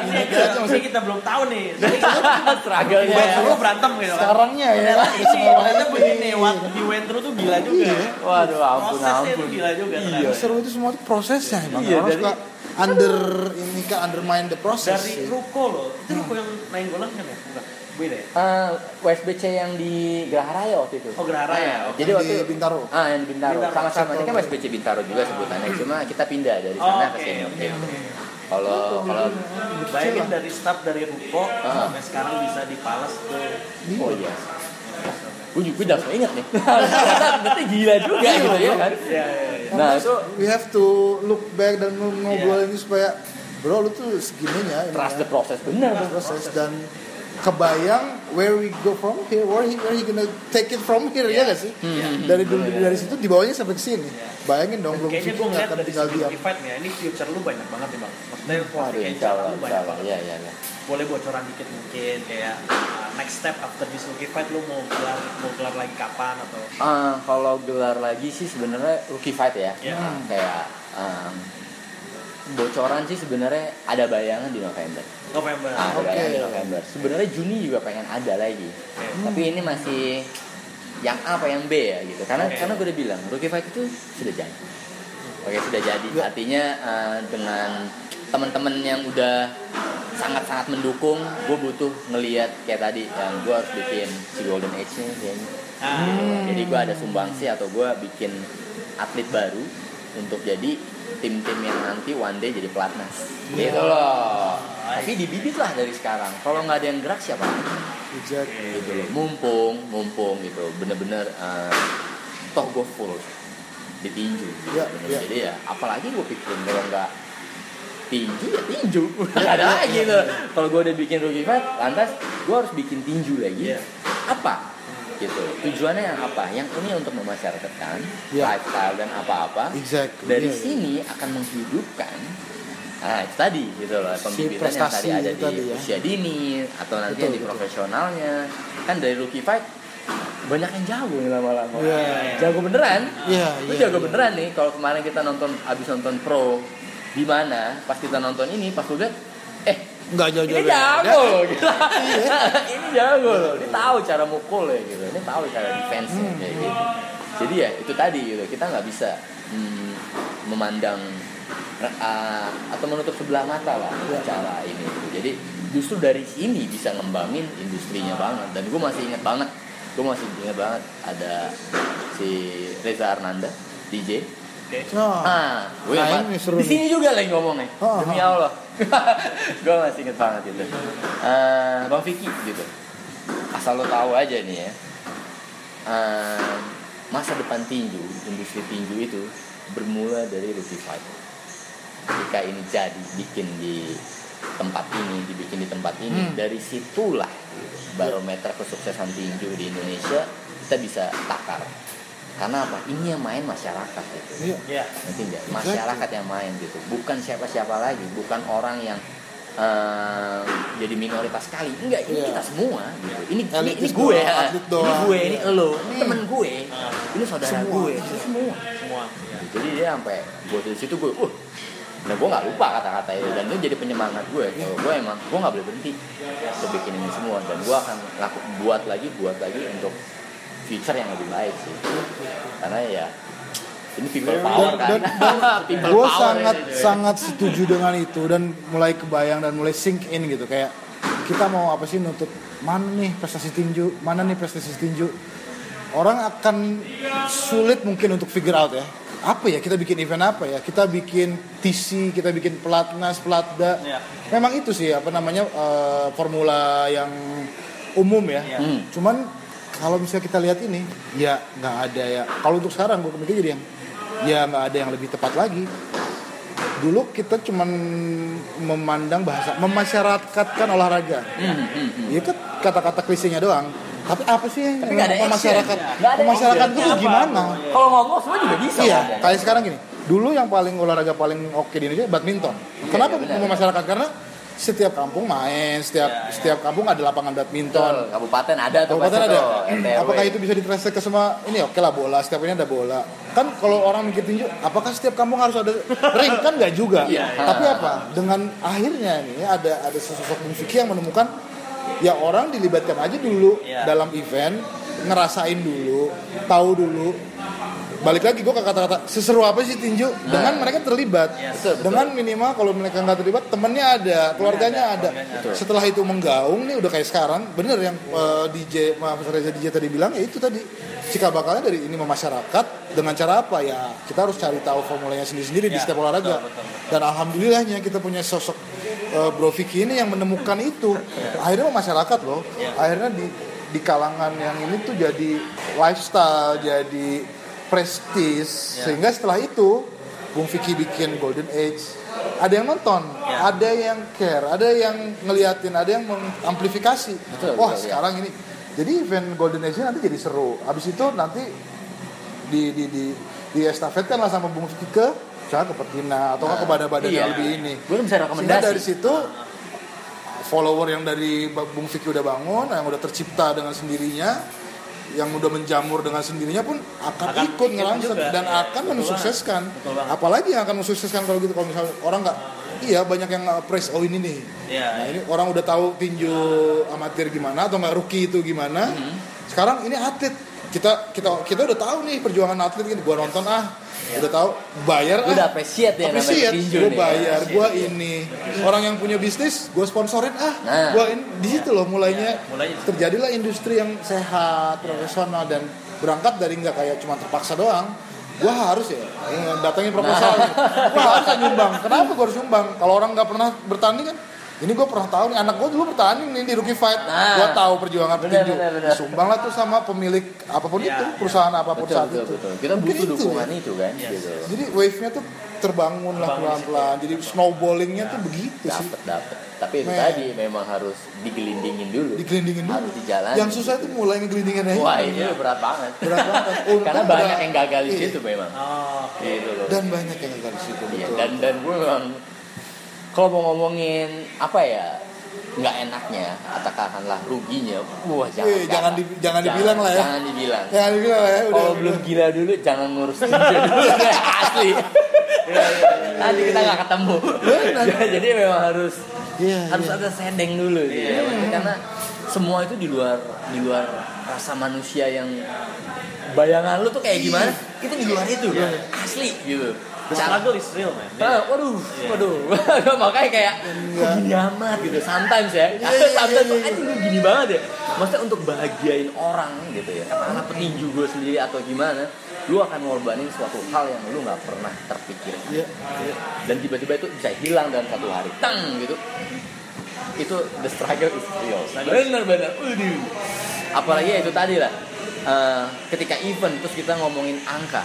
Ini kita, ini kita belum tahu nih. Struggle-nya. Gue ya. dulu berantem gitu. Sekarangnya ya. Ini, ternyata ini. begini, what he went through tuh gila juga. Waduh, ampun Prosesnya itu ampun. gila juga Iya, seru itu semua itu prosesnya emang. Iya, Orang dari- suka under ini kan undermine the process. Dari. Ruko loh, itu Ruko yang main golan kan ya? Bukan, beda ya? Eh, USBC yang di Geraha Raya waktu itu. Oh, Geraha Raya. Nah, jadi Yang waktu di Bintaro. Ah, yang di Bintaro. Bintaro. Sama-sama. Ini kan USBC Bintaro juga sebutannya. Cuma kita pindah dari Oh, sana oke, ke sini. oke, gitu. oke. Kalau kalau Bayangin dari start dari Ruko Ah. sampai sekarang bisa di Palace tuh. oh iya. Gue juga udah langsung inget nih. Berarti gila juga gitu ya kan. Iya, iya, iya. Nah, itu we have to look back dan ngobrol ini supaya bro lu tuh segininya ini trust ya. the process bener tuh. proses dan kebayang where we go from here where he, where he gonna take it from here ya gak sih Hmm. dari dulu dari situ dibawanya sampai ke sini bayangin dong belum Kayaknya gue nggak ngeliat akan dari tinggal diam Fight nih, ini future lu banyak banget nih bang. Maksudnya Waduh, insya Allah, lu insya banyak Allah. banget. Iya, iya, iya. Boleh bocoran dikit mungkin kayak uh, next step after this rookie fight lu mau gelar mau gelar lagi kapan atau Ah, kalau gelar lagi sih sebenarnya rookie fight ya. Ya. Kayak um, bocoran sih sebenarnya ada bayangan di November. November. Ah, ada Oke. bayangan di November. Sebenarnya Juni juga pengen ada lagi. Tapi ini masih yang A apa yang B ya gitu. Karena Oke. karena gue udah bilang rookie fight itu sudah jadi. Oke sudah jadi. Ya. Artinya eh, dengan teman-teman yang udah sangat-sangat mendukung, gue butuh ngelihat kayak tadi yang gue harus bikin si Golden Age-nya kayaknya. Ah, Jadi gue ada sumbangsi atau gue bikin atlet baru untuk jadi tim-tim yang nanti one day jadi pelatnas. Iya. Gitu loh. Tapi dibibit lah dari sekarang. Kalau nggak ada yang gerak siapa? exactly Gitu loh. Mumpung, mumpung gitu. Bener-bener eh, toh gue full ditinju. Iya, Bener. iya. Jadi ya apalagi gue pikirin kalau nggak tinju ya tinju nggak ada lagi tuh kalau gue udah bikin rookie fight lantas gue harus bikin tinju lagi Iya. apa gitu tujuannya yang apa yang ini untuk memasyarakatkan Iya. lifestyle dan apa-apa exactly dari Iya, iya. sini akan menghidupkan nah itu tadi gitu loh pembibitan yang prestasi tadi ada di tadi ya. usia dini atau nanti Betul, yang di betul. profesionalnya kan dari rookie fight banyak yang jago nih lama-lama Iya. jago beneran Iya, lu iya, jago iya. beneran nih kalau kemarin kita nonton abis nonton pro di mana pas kita nonton ini pas gue liat eh nggak jauh-jauh ini beda. jago loh gila. ini jago loh ini tahu cara mukul ya gitu ini tahu cara defense Hmm. kayak gitu jadi ya itu tadi gitu kita nggak bisa hmm, memandang uh, atau menutup sebelah mata lah Ya. cara ini gitu. jadi justru dari sini bisa ngembangin industrinya banget dan gue masih inget banget gue masih inget banget ada si Reza Arnanda DJ Oke. Ah, gue Nah, ini seru di sini juga lagi ngomongnya. Oh, Demi oh. Allah. gue masih inget banget itu. Eh, Bang Vicky gitu. Asal lo tahu aja nih ya. eh, masa depan tinju, industri tinju itu bermula dari rookie fight. Ketika ini jadi bikin di tempat ini, dibikin di tempat ini, Hmm. dari situlah barometer kesuksesan tinju di Indonesia kita bisa takar. Karena apa? Ini yang main masyarakat gitu Iya. Iya. nanti enggak masyarakat yang main gitu bukan siapa-siapa lagi bukan orang yang eh, jadi minoritas sekali enggak ini Iya. kita semua gitu ini ini, ini gue doang, atlet ini gue ini Iya. elo ini Hmm. temen gue Ah. ini saudara Semua. gue ini semua Semua. Iya. jadi dia sampai gue dari situ gue uh nah gue nggak lupa kata-kata itu dan itu jadi penyemangat gue kalau gue emang gue nggak boleh berhenti untuk bikin ini semua dan gue akan laku buat lagi buat lagi untuk future yang lebih baik sih. Karena ya ini people power kan. dan, dan people gue power sangat ini. sangat setuju dengan itu dan mulai kebayang dan mulai sink in gitu. Kayak kita mau apa sih nuntut mana nih prestasi tinju mana nih prestasi tinju? Orang akan sulit mungkin untuk figure out ya. Apa ya kita bikin event apa ya? Kita bikin TC kita bikin pelatnas pelatda. Iya. memang itu sih apa namanya eh, formula yang umum ya. Iya. Hmm. cuman kalau misalnya kita lihat ini ya nggak ada ya. Kalau untuk sekarang gue mikir jadi yang ya nggak ada yang lebih tepat lagi. Dulu kita cuman memandang bahasa memasyarakatkan olahraga. Hmm, hmm, hmm. ya kan kata-kata klisenya doang. Tapi apa sih yang Tapi nggak ada ada memasyarakat action. itu gimana? Kalau ngomong semua juga bisa iya ngomong. kayak sekarang gini. Dulu yang paling olahraga paling oke di Indonesia badminton. Kenapa iya, benar. memasyarakat karena setiap kampung main setiap Iya. setiap kampung ada lapangan badminton Betul, kabupaten ada tuh Kabupaten ada. tuh. Apakah itu bisa ditranslate ke semua? Ini oke lah bola. Setiap ini ada bola. Kan kalau orang mikir tinju, apakah setiap kampung harus ada ring? Kan nggak juga. Iya. Tapi apa? Dengan akhirnya nih ada ada sosok Bung Vicky yang menemukan ya orang dilibatkan aja dulu Iya. dalam event, ngerasain dulu, tahu dulu. Balik lagi gue ke kata-kata seseru apa sih tinju dengan mereka terlibat. Yes. Betul, betul. Dengan minimal kalau mereka nggak terlibat temennya ada, keluarganya ada. keluarganya ada. Setelah itu menggaung nih udah kayak sekarang, bener yang eh, DJ Mas Reza DJ tadi bilang ya itu tadi cikal bakalnya dari ini memasyarakat dengan cara apa ya kita harus cari tahu formulanya sendiri-sendiri di Ya, setiap olahraga. betul, betul, betul. Dan alhamdulillahnya kita punya sosok eh, Bro Vicky ini yang menemukan itu. Akhirnya masyarakat loh. Ya. Akhirnya di di kalangan yang ini tuh jadi lifestyle, jadi prestis Ya. sehingga setelah itu Bung Vicky bikin Golden Age ada yang nonton, Ya. ada yang care, ada yang ngeliatin, ada yang mengamplifikasi. Betul, Wah betul, ya. sekarang ini, jadi event Golden Age nanti jadi seru. Abis itu nanti di di di di estafetkan lah sama Bung Vicky ke misalnya ke Pertina atau ke badan-badan Iya. lebih ini. Gue bisa Sehingga rekomendasi. dari situ follower yang dari Bung Vicky udah bangun, yang udah tercipta dengan sendirinya, yang udah menjamur dengan sendirinya pun akan, Akan ikut juga, dan ya. akan Betul mensukseskan. Betul. Apalagi yang akan mensukseskan kalau gitu kalau misalnya orang nggak iya banyak yang praise oh ini nih. Iya. Nah, ini orang udah tahu tinju amatir gimana atau nggak rookie itu gimana. Hmm. Sekarang ini atlet. Kita kita kita udah tahu nih perjuangan atlet ini. Gua nonton ah. Udah tahu bayar ah. udah appreciate ya namanya Appreciate, nih. bayar, gue iya. ini orang yang punya bisnis, gue sponsorin ah, Nah. gue ini di situ loh mulainya Iya, mulainya terjadilah industri yang sehat, profesional dan berangkat dari nggak kayak cuma terpaksa doang. Gue harus ya datangin proposal, Nah. gue harus nyumbang. Kenapa gue harus nyumbang? Kalau orang nggak pernah bertanding kan, ini gue pernah tahu nih anak gue dulu bertanding nih di rookie fight, Nah. gue tahu perjuangan petinju. Sumbang lah tuh sama pemilik apa pun Iya, itu, iya. perusahaan apa pun Betul, saat betul, itu. betul. Kita Mungkin butuh itu dukungan ya. itu kan, Yes. gitu. Jadi wave-nya tuh terbangun lah di pelan-pelan. Jadi snowballingnya tuh begitu sih. Dapet, dapet. Tapi itu Men. tadi memang harus digelindingin dulu. Digelindingin dulu. Harus dijalani. Yang susah itu mulai ngegelindingin aja. Wah ini berat banget. Berat banget. Karena banyak yang gagal di Iya. situ memang. Oh, Gitu loh. Dan banyak yang gagal di situ. Iya, betul. dan dan gue memang kalau mau ngomongin apa ya nggak enaknya katakanlah ruginya wah jangan Eh, jangan. di- jangan dibilang lah ya. jangan dibilang. Jangan dibilang lah ya. Udah, kalau belum gila dulu jangan ngurus tinju dulu asli. Nanti kita nggak ketemu. Jadi memang harus Iya, harus iya. ada sendeng dulu gitu ya. Maksudnya karena semua itu di luar di luar rasa manusia yang bayangan lu tuh kayak gimana? Itu di luar itu. Asli gitu The Cara- struggle is real man. Ah, waduh, Iya. waduh, makanya kayak kok gini amat gitu. Sometimes ya, Iya, iya, sometimes iya, tuh iya. anjing lu gini banget ya. Maksudnya untuk bahagiain orang gitu ya. Katakanlah petinju gue sendiri atau gimana, lu akan ngorbanin suatu hal yang lu nggak pernah terpikir. Iya. Dan tiba-tiba itu bisa hilang dalam satu hari, tang gitu. Itu the struggle is real. Bener-bener, waduh. Apalagi ya itu tadi lah. eh, ketika event terus kita ngomongin angka.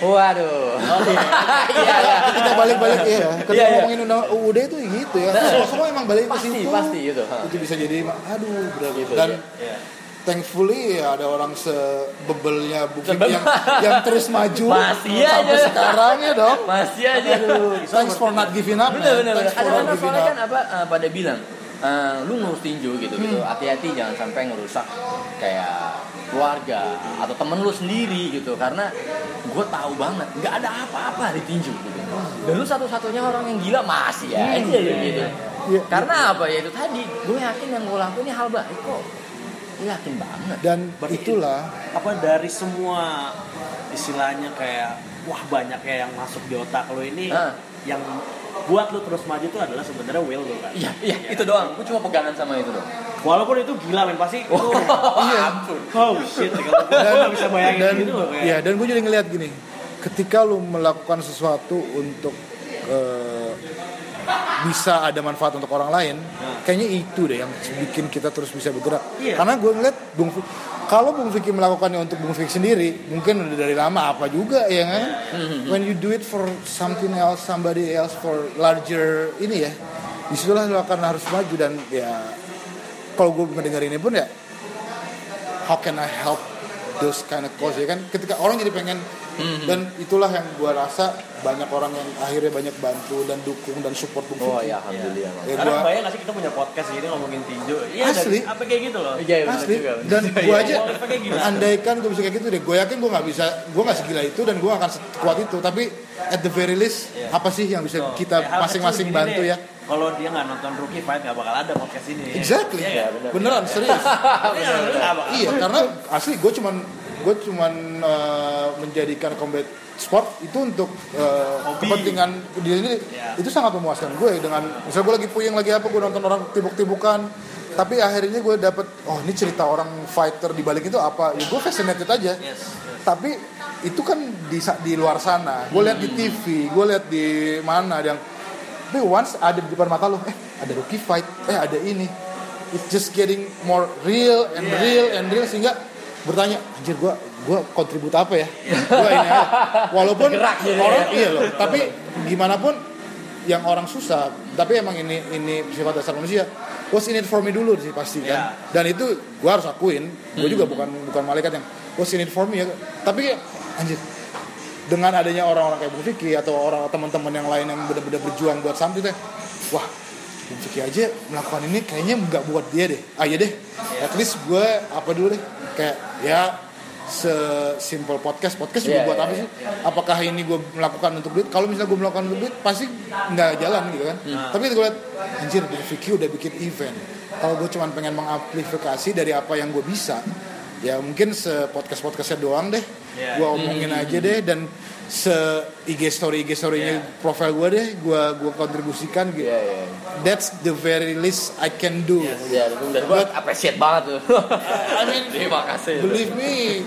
Waduh. Oh, iya. Iya, iya. Ketika balik-balik ya, ketika Iya, ngomongin undang UUD itu gitu ya. Semua, semua emang balik ke situ. pasti gitu. Itu bisa jadi aduh berat Gitu, Dan iya. Iya. thankfully ya ada orang sebebelnya Bukit Sebebel. yang yang terus maju Masih sampai aja. sekarang ya dong. Masih aja. Aduh, thanks for not giving up. Bener bener bener. Not giving soalnya kan apa eh, pada bilang eh, lu ngurus tinju gitu gitu. Hmm. Hati-hati jangan sampai ngerusak kayak keluarga atau temen lu sendiri gitu. Karena gue tahu banget nggak ada apa-apa di tinju gitu. Dan lu satu-satunya orang yang gila masih ya. Aja gitu Iya. karena apa ya itu tadi gue yakin yang gue lakuin ini hal baik kok. Gue yakin banget. Dan Berarti itulah apa dari semua istilahnya kayak wah banyak ya yang masuk di otak lo ini Ah. yang buat lo terus maju itu adalah sebenarnya will lo kan. iya iya itu doang gue cuma pegangan sama itu doang Walaupun itu gila men pasti itu iya. oh shit kalau gue nggak bisa bayangin dan gitu loh kayak. ya dan gue jadi ngeliat gini ketika lu melakukan sesuatu untuk eh, bisa ada manfaat untuk orang lain kayaknya itu deh yang bikin kita terus bisa bergerak Iya. karena gue ngeliat Bung kalau Bung Vicky melakukannya untuk Bung Vicky sendiri mungkin udah dari lama apa juga ya kan? When you do it for something else somebody else for larger ini ya di situlah lu akan harus maju dan ya kalau gue mendengar ini pun ya how can I help those kind of cause ya kan ketika orang jadi pengen dan itulah yang gua rasa banyak orang yang akhirnya banyak bantu dan dukung dan support Bung oh ya alhamdulillah Bang. Ya, Karena gua- bayang gak sih kita punya podcast gini ngomongin tinju Iya Asli. dan apa kayak gitu loh Iya, asli juga, dan juga. gua Iya, aja iya. Andaikan gue bisa kayak gitu deh gue yakin gue nggak bisa gue nggak segila itu dan gue akan sekuat itu tapi at the very least Iya. apa sih yang bisa Tuh, kita hal masing-masing bantu deh. ya Kalau dia nggak nonton Rookie Fight nggak bakal ada podcast ini. exactly Iya nggak? bener. beneran serius Iya, nggak bakal. iya karena asli gue cuman gue cuman eh, menjadikan combat sport itu untuk Hobi. kepentingan diri sendiri Iya. itu sangat memuaskan gue dengan misalnya gue lagi puyeng lagi apa gue nonton orang tibuk-tibukan tapi akhirnya gue dapet oh ini cerita orang fighter di balik itu apa ya gue fascinated aja Yes. yes. tapi itu kan di di luar sana gue lihat di TV gue lihat di mana yang tapi once ada di depan mata lo eh ada rookie fight eh ada ini it's just getting more real and Yeah, real yeah. and real sehingga bertanya anjir gue gue kontribut apa ya gue ini aja. walaupun Bergerak jadi orang ya. iya loh tapi gimana pun yang orang susah tapi emang ini ini sifat dasar manusia what's in it for me dulu sih pasti kan Yeah. dan itu gue harus akuin gue juga bukan bukan malaikat yang what's in it for me ya tapi anjir dengan adanya orang-orang kayak Bu Vicky atau orang teman-teman yang lain yang benar-benar berjuang buat something teh wah Bu Vicky aja melakukan ini kayaknya nggak buat dia deh. Ah iya deh at least gue apa dulu deh kayak ya sesimpel podcast podcast juga Iya, buat iya, apa iya. sih apakah ini gue melakukan untuk duit? Kalau misalnya gue melakukan untuk duit pasti nggak jalan gitu kan. Tapi gue lihat anjir Bu Vicky udah bikin event. Kalau gue cuma pengen mengamplifikasi dari apa yang gue bisa ya mungkin se podcast podcastnya doang deh Iya. gue omongin aja deh dan se IG story IG storynya Iya. profile gue deh gue gua kontribusikan gitu Iya, iya. that's the very least I can do Ya, dan gue appreciate banget tuh. Terima kasih. believe me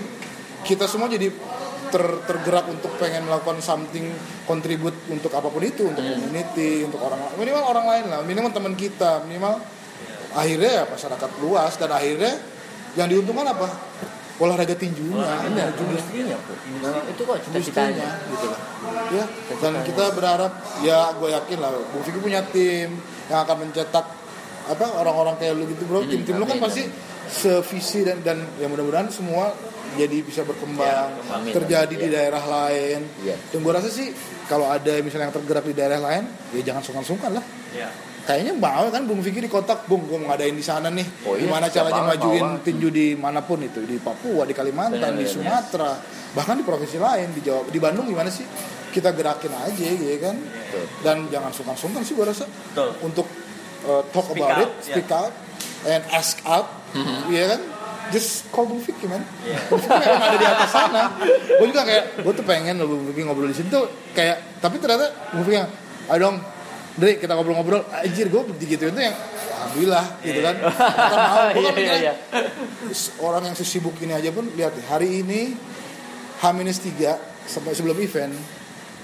kita semua jadi ter- tergerak untuk pengen melakukan something kontribut untuk apa pun itu untuk community untuk orang lain minimal orang lain lah minimal teman kita minimal akhirnya ya masyarakat luas dan akhirnya yang diuntungkan apa? Olahraga tinjunya Benar, industrinya tuh. Memang itu kok industrinya cita-citanya. gitu lah. Ya dan kita berharap ya gue yakin lah Bu Vicky punya tim yang akan mencetak apa orang-orang kayak lu gitu bro. Tim-tim lu kan pasti sevisi dan dan ya mudah-mudahan semua jadi bisa berkembang Ya, amin, terjadi amin, di iya. daerah lain. Iya. dan gue rasa sih kalau ada misalnya yang tergerak di daerah lain ya jangan sungkan-sungkan lah. Iya. Kayaknya mau kan Bung Vicky di kotak Bung gue ngadain di sana nih Oh iya, gimana caranya majuin banget. tinju di mana pun itu di Papua di Kalimantan Bener, di bener, Sumatera bahkan di provinsi lain di Jawa di Bandung gimana sih kita gerakin aja gitu kan Betul. dan jangan sungkan-sungkan sih gue rasa Betul. untuk uh, talk Speak about out, it speak out and ask out, iya kan? Just call Bung Vicky man. Iya. Bung Vicky memang ada di atas sana. Gue juga kayak, gue tuh pengen loh Bung Vicky ngobrol di sini tuh kayak, tapi ternyata Bung Vicky yang, ayo dong, Dri kita ngobrol-ngobrol. Anjir gue digituin tuh yang, alhamdulillah gitu kan. Kita mau, gue kan mikirnya, orang yang sesibuk ini aja pun lihat hari ini H-3 sampai sebelum event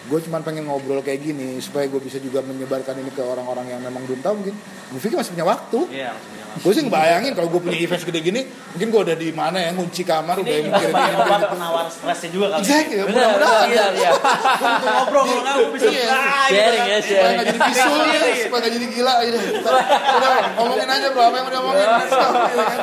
gue cuma pengen ngobrol kayak gini supaya gue bisa juga menyebarkan ini ke orang-orang yang memang belum tahu mungkin gue pikir masih punya waktu Iya, maksudnya. gue sih ngebayangin kalau gue punya event segede gini mungkin gue udah di mana ya ngunci kamar udah Ini mikirin ini obat gitu. penawar stresnya juga kali. exactly Benar, mudah-mudahan iya, iya. Ngobrol kalau kamu bisa Iya. Sharing ya, supaya sharing. nggak jadi bisul supaya nggak jadi gila gitu udah ngomongin aja bro apa yang diomongin let's go gitu kan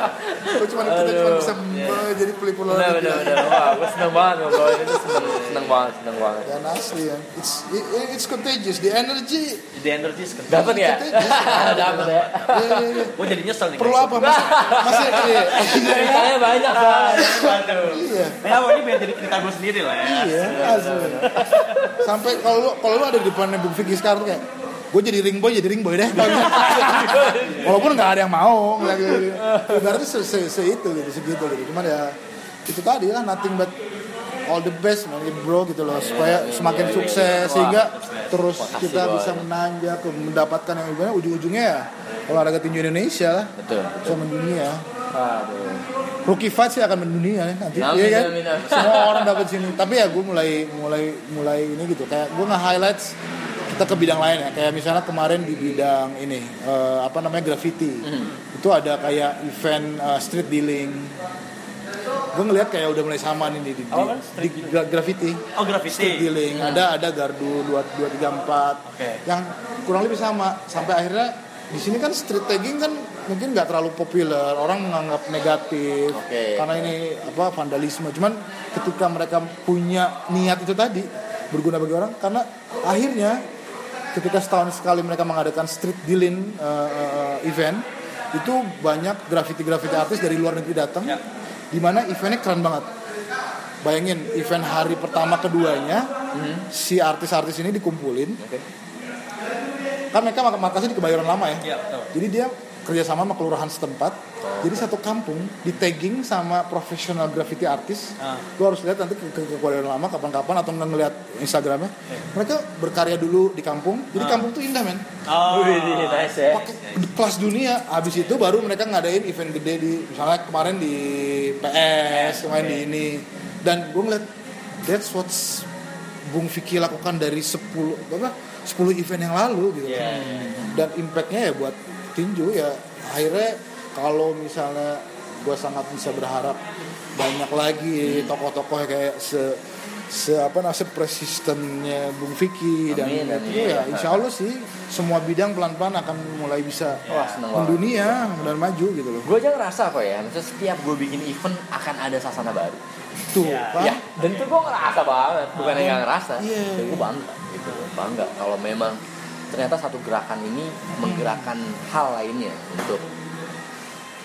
gue cuma kita cuma bisa eh, jadi pelipur Bener, bener, bener. Wah, gue seneng banget ngobrolin itu seneng, seneng banget, seneng banget. dan asli ya it's it- it's contagious the energy The energy is kencang. Dapat ya? Dapat ya. Iya. Gue jadi nyesel nih. perlu apa masih masih iya Ceritanya banyak. Waduh. iya Ya, ini biar jadi cerita gue sendiri lah ya. iya asli sampai kalau lu kalau lu ada di depannya Bung Vicky sekarang kayak gue jadi ring boy jadi ring boy deh walaupun nggak ada yang mau berarti se, se, se itu gitu segitu gitu cuman ya itu tadi lah nothing but all the best man bro gitu loh supaya semakin sukses sehingga terus kita bisa menanjak mendapatkan yang gimana ujung-ujungnya ya olahraga tinju Indonesia lah Betul. bisa mendunia. Rookie fight sih akan mendunia ya nanti, Amin, iya kan? amin, amin. Semua orang dapat sini. Tapi ya gue mulai mulai mulai ini gitu. Kayak gue nge-highlights kita ke bidang lain ya. Kayak misalnya kemarin di bidang ini eh, apa namanya graffiti. Hmm. Itu ada kayak event eh, street dealing. Gue ngeliat kayak udah mulai sama nih di, di, Apa kan? di gra- graffiti. Oh, graffiti. Street dealing. Ada ada gardu 2 2 3 4 Oke. yang kurang lebih sama sampai akhirnya di sini kan street tagging kan mungkin nggak terlalu populer orang menganggap negatif Oke. karena ini apa vandalisme cuman ketika mereka punya niat itu tadi berguna bagi orang karena akhirnya ketika setahun sekali mereka mengadakan street dealing uh, uh, event itu banyak graffiti-graffiti artis dari luar negeri datang Ya. Di mana eventnya keren banget bayangin event hari pertama keduanya si artis-artis ini dikumpulin Oke. kan mereka mak- markasnya di kebayoran lama ya Iya, betul. jadi dia kerjasama sama kelurahan setempat jadi satu kampung di tagging sama profesional graffiti artis Ah. lu harus lihat nanti ke, ke, ke lama kapan-kapan atau nggak ngeliat instagramnya Iya. mereka berkarya dulu di kampung jadi Ah. kampung tuh indah men Oh. Nice ya. pakai kelas dunia habis itu baru mereka ngadain event gede di misalnya kemarin di PS kemarin di ini dan gue ngeliat that's what Bung Vicky lakukan dari 10 apa 10 event yang lalu gitu Iya. dan impactnya ya buat tinju ya akhirnya kalau misalnya gue sangat bisa berharap banyak lagi tokoh-tokoh kayak se se apa namanya se persistennya Bung Vicky dan Amin, itu amin. ya insya Allah sih semua bidang pelan-pelan akan mulai bisa banget. mendunia dan maju gitu loh Gue aja ngerasa kok ya, maksudnya setiap gue bikin event akan ada sasana baru. tuh. Pak. Ya, dan itu gue ngerasa banget, bukan yang ngerasa. Dan gue bangga gitu, bangga kalau memang ternyata satu gerakan ini menggerakkan hal lainnya untuk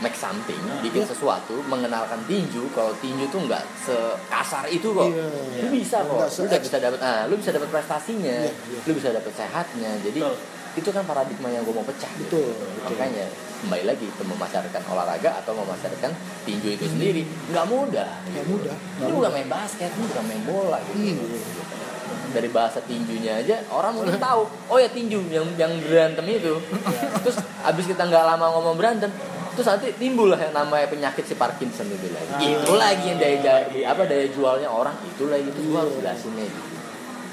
make something, bikin Iya. sesuatu, mengenalkan tinju. Kalau tinju tuh nggak sekasar itu kok. Iya. Lu bisa kok, Nggak lu bisa dapat, ah, lu bisa dapat prestasinya, Iya, iya. lu bisa dapat sehatnya. Jadi Betul. itu kan paradigma yang gue mau pecah. gitu. Betul. Makanya kembali lagi ke memasarkan olahraga atau memasarkan tinju itu sendiri nggak mudah. Nggak gitu. mudah, nggak Lu udah main basket, lu udah main bola gitu. Iya. Dari bahasa tinjunya aja orang mungkin tahu. Oh ya tinju yang yang berantem itu. terus abis kita nggak lama ngomong berantem, terus nanti timbul lah yang namanya penyakit si Parkinson itu lagi. Itu lagi yang daya, daya- apa daya jualnya orang itu lagi itu gua harus jelasin lagi.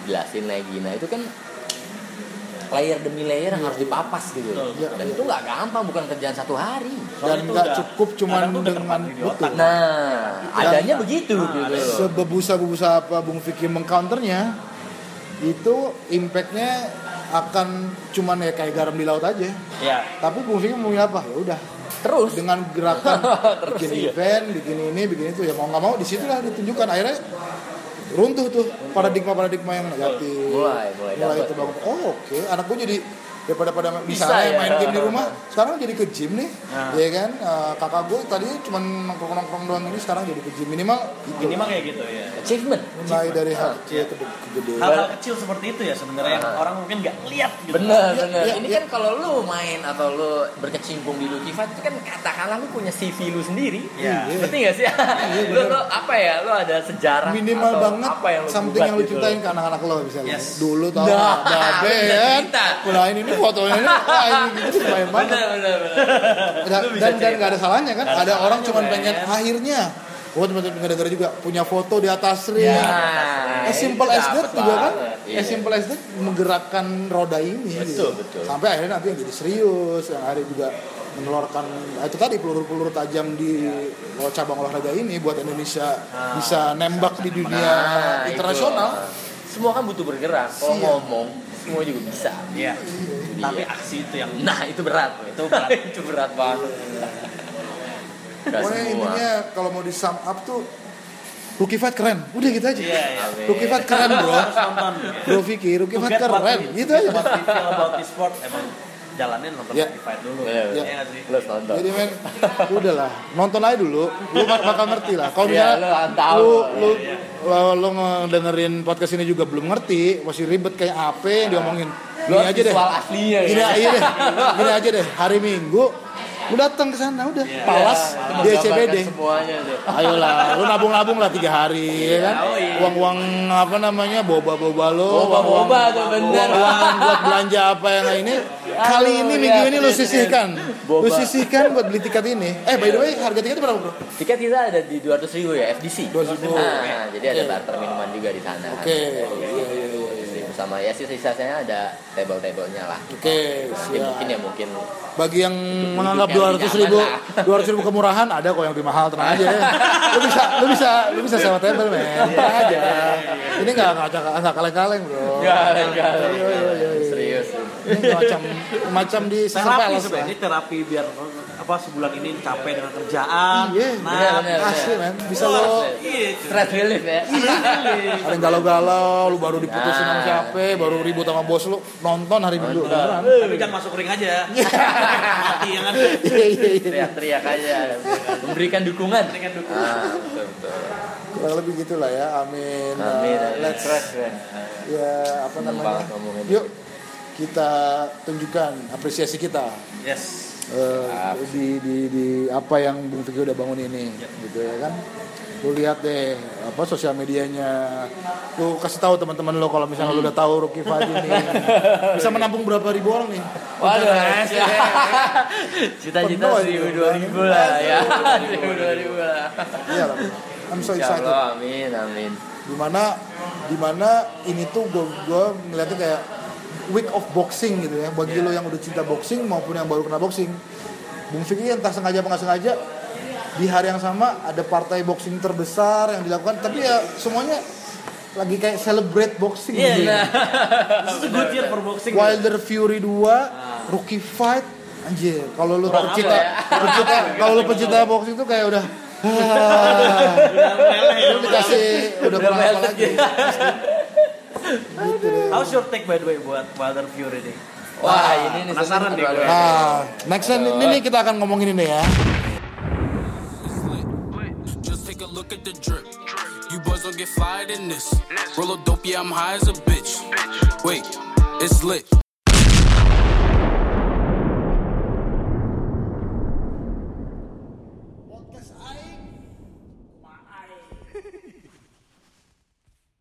Jelasin lagi. Nah itu kan layer demi layer yang harus dipapas gitu. Iya, Dan iya. itu nggak gampang, bukan kerjaan satu hari. dan nggak cukup cuman dengan betul otak. Nah, adanya begitu Nah, gitu sebebusa-bebusa apa Bung Vicky mengcounternya itu impactnya akan cuman ya kayak garam di laut aja. Iya. tapi Vicky mau apa? Ya udah. Terus? Dengan gerakan Terus, bikin iya. event bikin ini bikin itu ya mau nggak mau di situlah ditunjukkan. Akhirnya runtuh tuh paradigma paradigma yang negatif. Mulai, mulai mulai itu bangun. Oh oke. Anak gue jadi daripada pada Bisa misalnya ya. main game di rumah sekarang jadi ke gym nih Nah. ya kan Eh, kakak gue tadi cuma nongkrong nongkrong doang ini sekarang jadi ke gym minimal itu minimal kayak gitu ya achievement mulai dari hal kecil ke ke gede hal-hal kecil seperti itu ya sebenarnya yang orang mungkin nggak lihat gitu Bener, Iya, bener. iya, Ini iya. kan kalau lu main atau lu berkecimpung di Lucky Fight itu kan katakanlah lu punya CV lu sendiri. Iya. Berarti gak sih? lu, lu apa ya? Lu ada sejarah minimal atau banget apa yang lu something yang lu gitu cintain ke anak-anak lo misalnya Yes. dulu tau Nah, babe kan nah ini fotonya ini wah ini gitu main banget Bener, bener, bener. dan dan, dan gak ada salahnya kan ada ada orang men. pengen akhirnya gue teman-teman ngedenger juga punya foto di atas ring Ya, as simple itu as that juga kan banget. Iya. as simple as that menggerakkan roda ini Betul, gitu. betul. sampai akhirnya nanti yang jadi serius yang akhirnya juga mengeluarkan ah, itu tadi peluru-peluru tajam di cabang olahraga ini buat Indonesia bisa nembak di dunia Nah, itu. internasional Semua kan butuh bergerak. Kalau ngomong, semua juga bisa. Iya. Itu tapi dia. aksi itu yang Nah, itu berat. Itu berat. itu berat banget. Gak pokoknya semua. intinya kalau mau di sum up tuh Rookie Fight keren udah gitu aja Iya, iya. Rookie Fight keren bro Bro Vicky Rookie Fight keren gitu aja about the sport emang jalanin nonton. Rookie Fight dulu Iya, Iya iya. nggak sih Lu. Jadi men, udahlah, nonton aja dulu. Lu bak- bakal ngerti lah. Kalau Iya, misalnya lu tahu. lu lu Iya, lo, lo ngedengerin podcast ini juga belum ngerti, masih ribet kayak apa yang diomongin. Lu Gini aja deh. visual aslinya Gini, ya. iya deh. Gini aja deh. Hari Minggu lu datang ke sana udah Iya. palas Itu di menggambarkan CBD. semuanya tuh. Ayolah, lu nabung-nabung lah tiga hari, ya kan? oh iya. Uang-uang apa namanya, boba-boba lo, Boba-boba tuh bener. uang buat belanja apa yang ini. Kali ini minggu iya, ini lu iya, sisihkan, lu sisihkan buat beli tiket ini. Eh by the way, harga tiketnya berapa bro? Tiket kita ada di 200 ribu ya FDC. 200.000. Nah, jadi ada barter minuman juga di sana. Oke, iya, iya, iya, iya. Sama ya sih sisanya ada table-tablenya lah. Oke, Nanti siap. mungkin ya mungkin Bagi yang menganggap dua ratus ribu, dua ratus ribu kemurahan ada kok yang lebih mahal tenang aja. Lu bisa, lu bisa, lu bisa sewa table men, tenang aja. Ini nggak nggak nggak kaleng-kaleng bro. enggak enggak Iya, iya, iya, iya. Ini macam macam di terapi sebenarnya ini terapi biar apa sebulan ini capek dengan kerjaan Iya, nah bener, bener. Asli men, bisa Wah, lo iya Stress relief ya. ada yang galau-galau, lu baru diputusin sama Nah. siapa, baru ribut sama bos lu, nonton hari Minggu. tapi jangan masuk ring aja mati ya kan Iya, iya, iya. Teriak-teriak aja. Memberikan dukungan. Memberikan dukungan. Ah, betul betul. Kurang lebih gitulah ya, amin. Amin. Let's ya apa namanya? Yuk kita tunjukkan apresiasi kita yes eh, di, di di apa yang Bung Vicky udah bangun ini, gitu ya kan? Lu lihat deh apa sosial medianya. Lu kasih tahu teman-teman lo kalau misalnya lu udah tahu Rookie Fight ini bisa menampung berapa ribu orang nih. Waduh, cita-cita Penuh seribu itu. dua ribu lah ya, seribu dua ribu lah. Iya. I'm so excited. Allah, amin, amin. di mana di mana ini tuh gue gue ngeliatnya kayak week of boxing gitu ya bagi lo yang udah cinta boxing maupun yang baru kena boxing Bung Vicky entah sengaja apa nggak sengaja di hari yang sama ada partai boxing terbesar yang dilakukan tapi ya semuanya lagi kayak celebrate boxing Iya, gitu. iya. This is a good year for boxing. Wilder Fury 2 rookie fight anjir kalau lu pecinta ya? pecinta kalau lu pecinta boxing tuh kayak udah ah, Udah ya. dikasih udah Udah apa melted lagi gitu. deh How's your take by the way buat Wilder Fury nih? Wah, ini nih penasaran nih gue. Nah, next ini, ini nih kita akan ngomongin ini ya. It's lit. Just take a look at the drip. You boys don't get fired in this. Roll a dope, yeah, I'm high as a bitch. Wait, it's lit.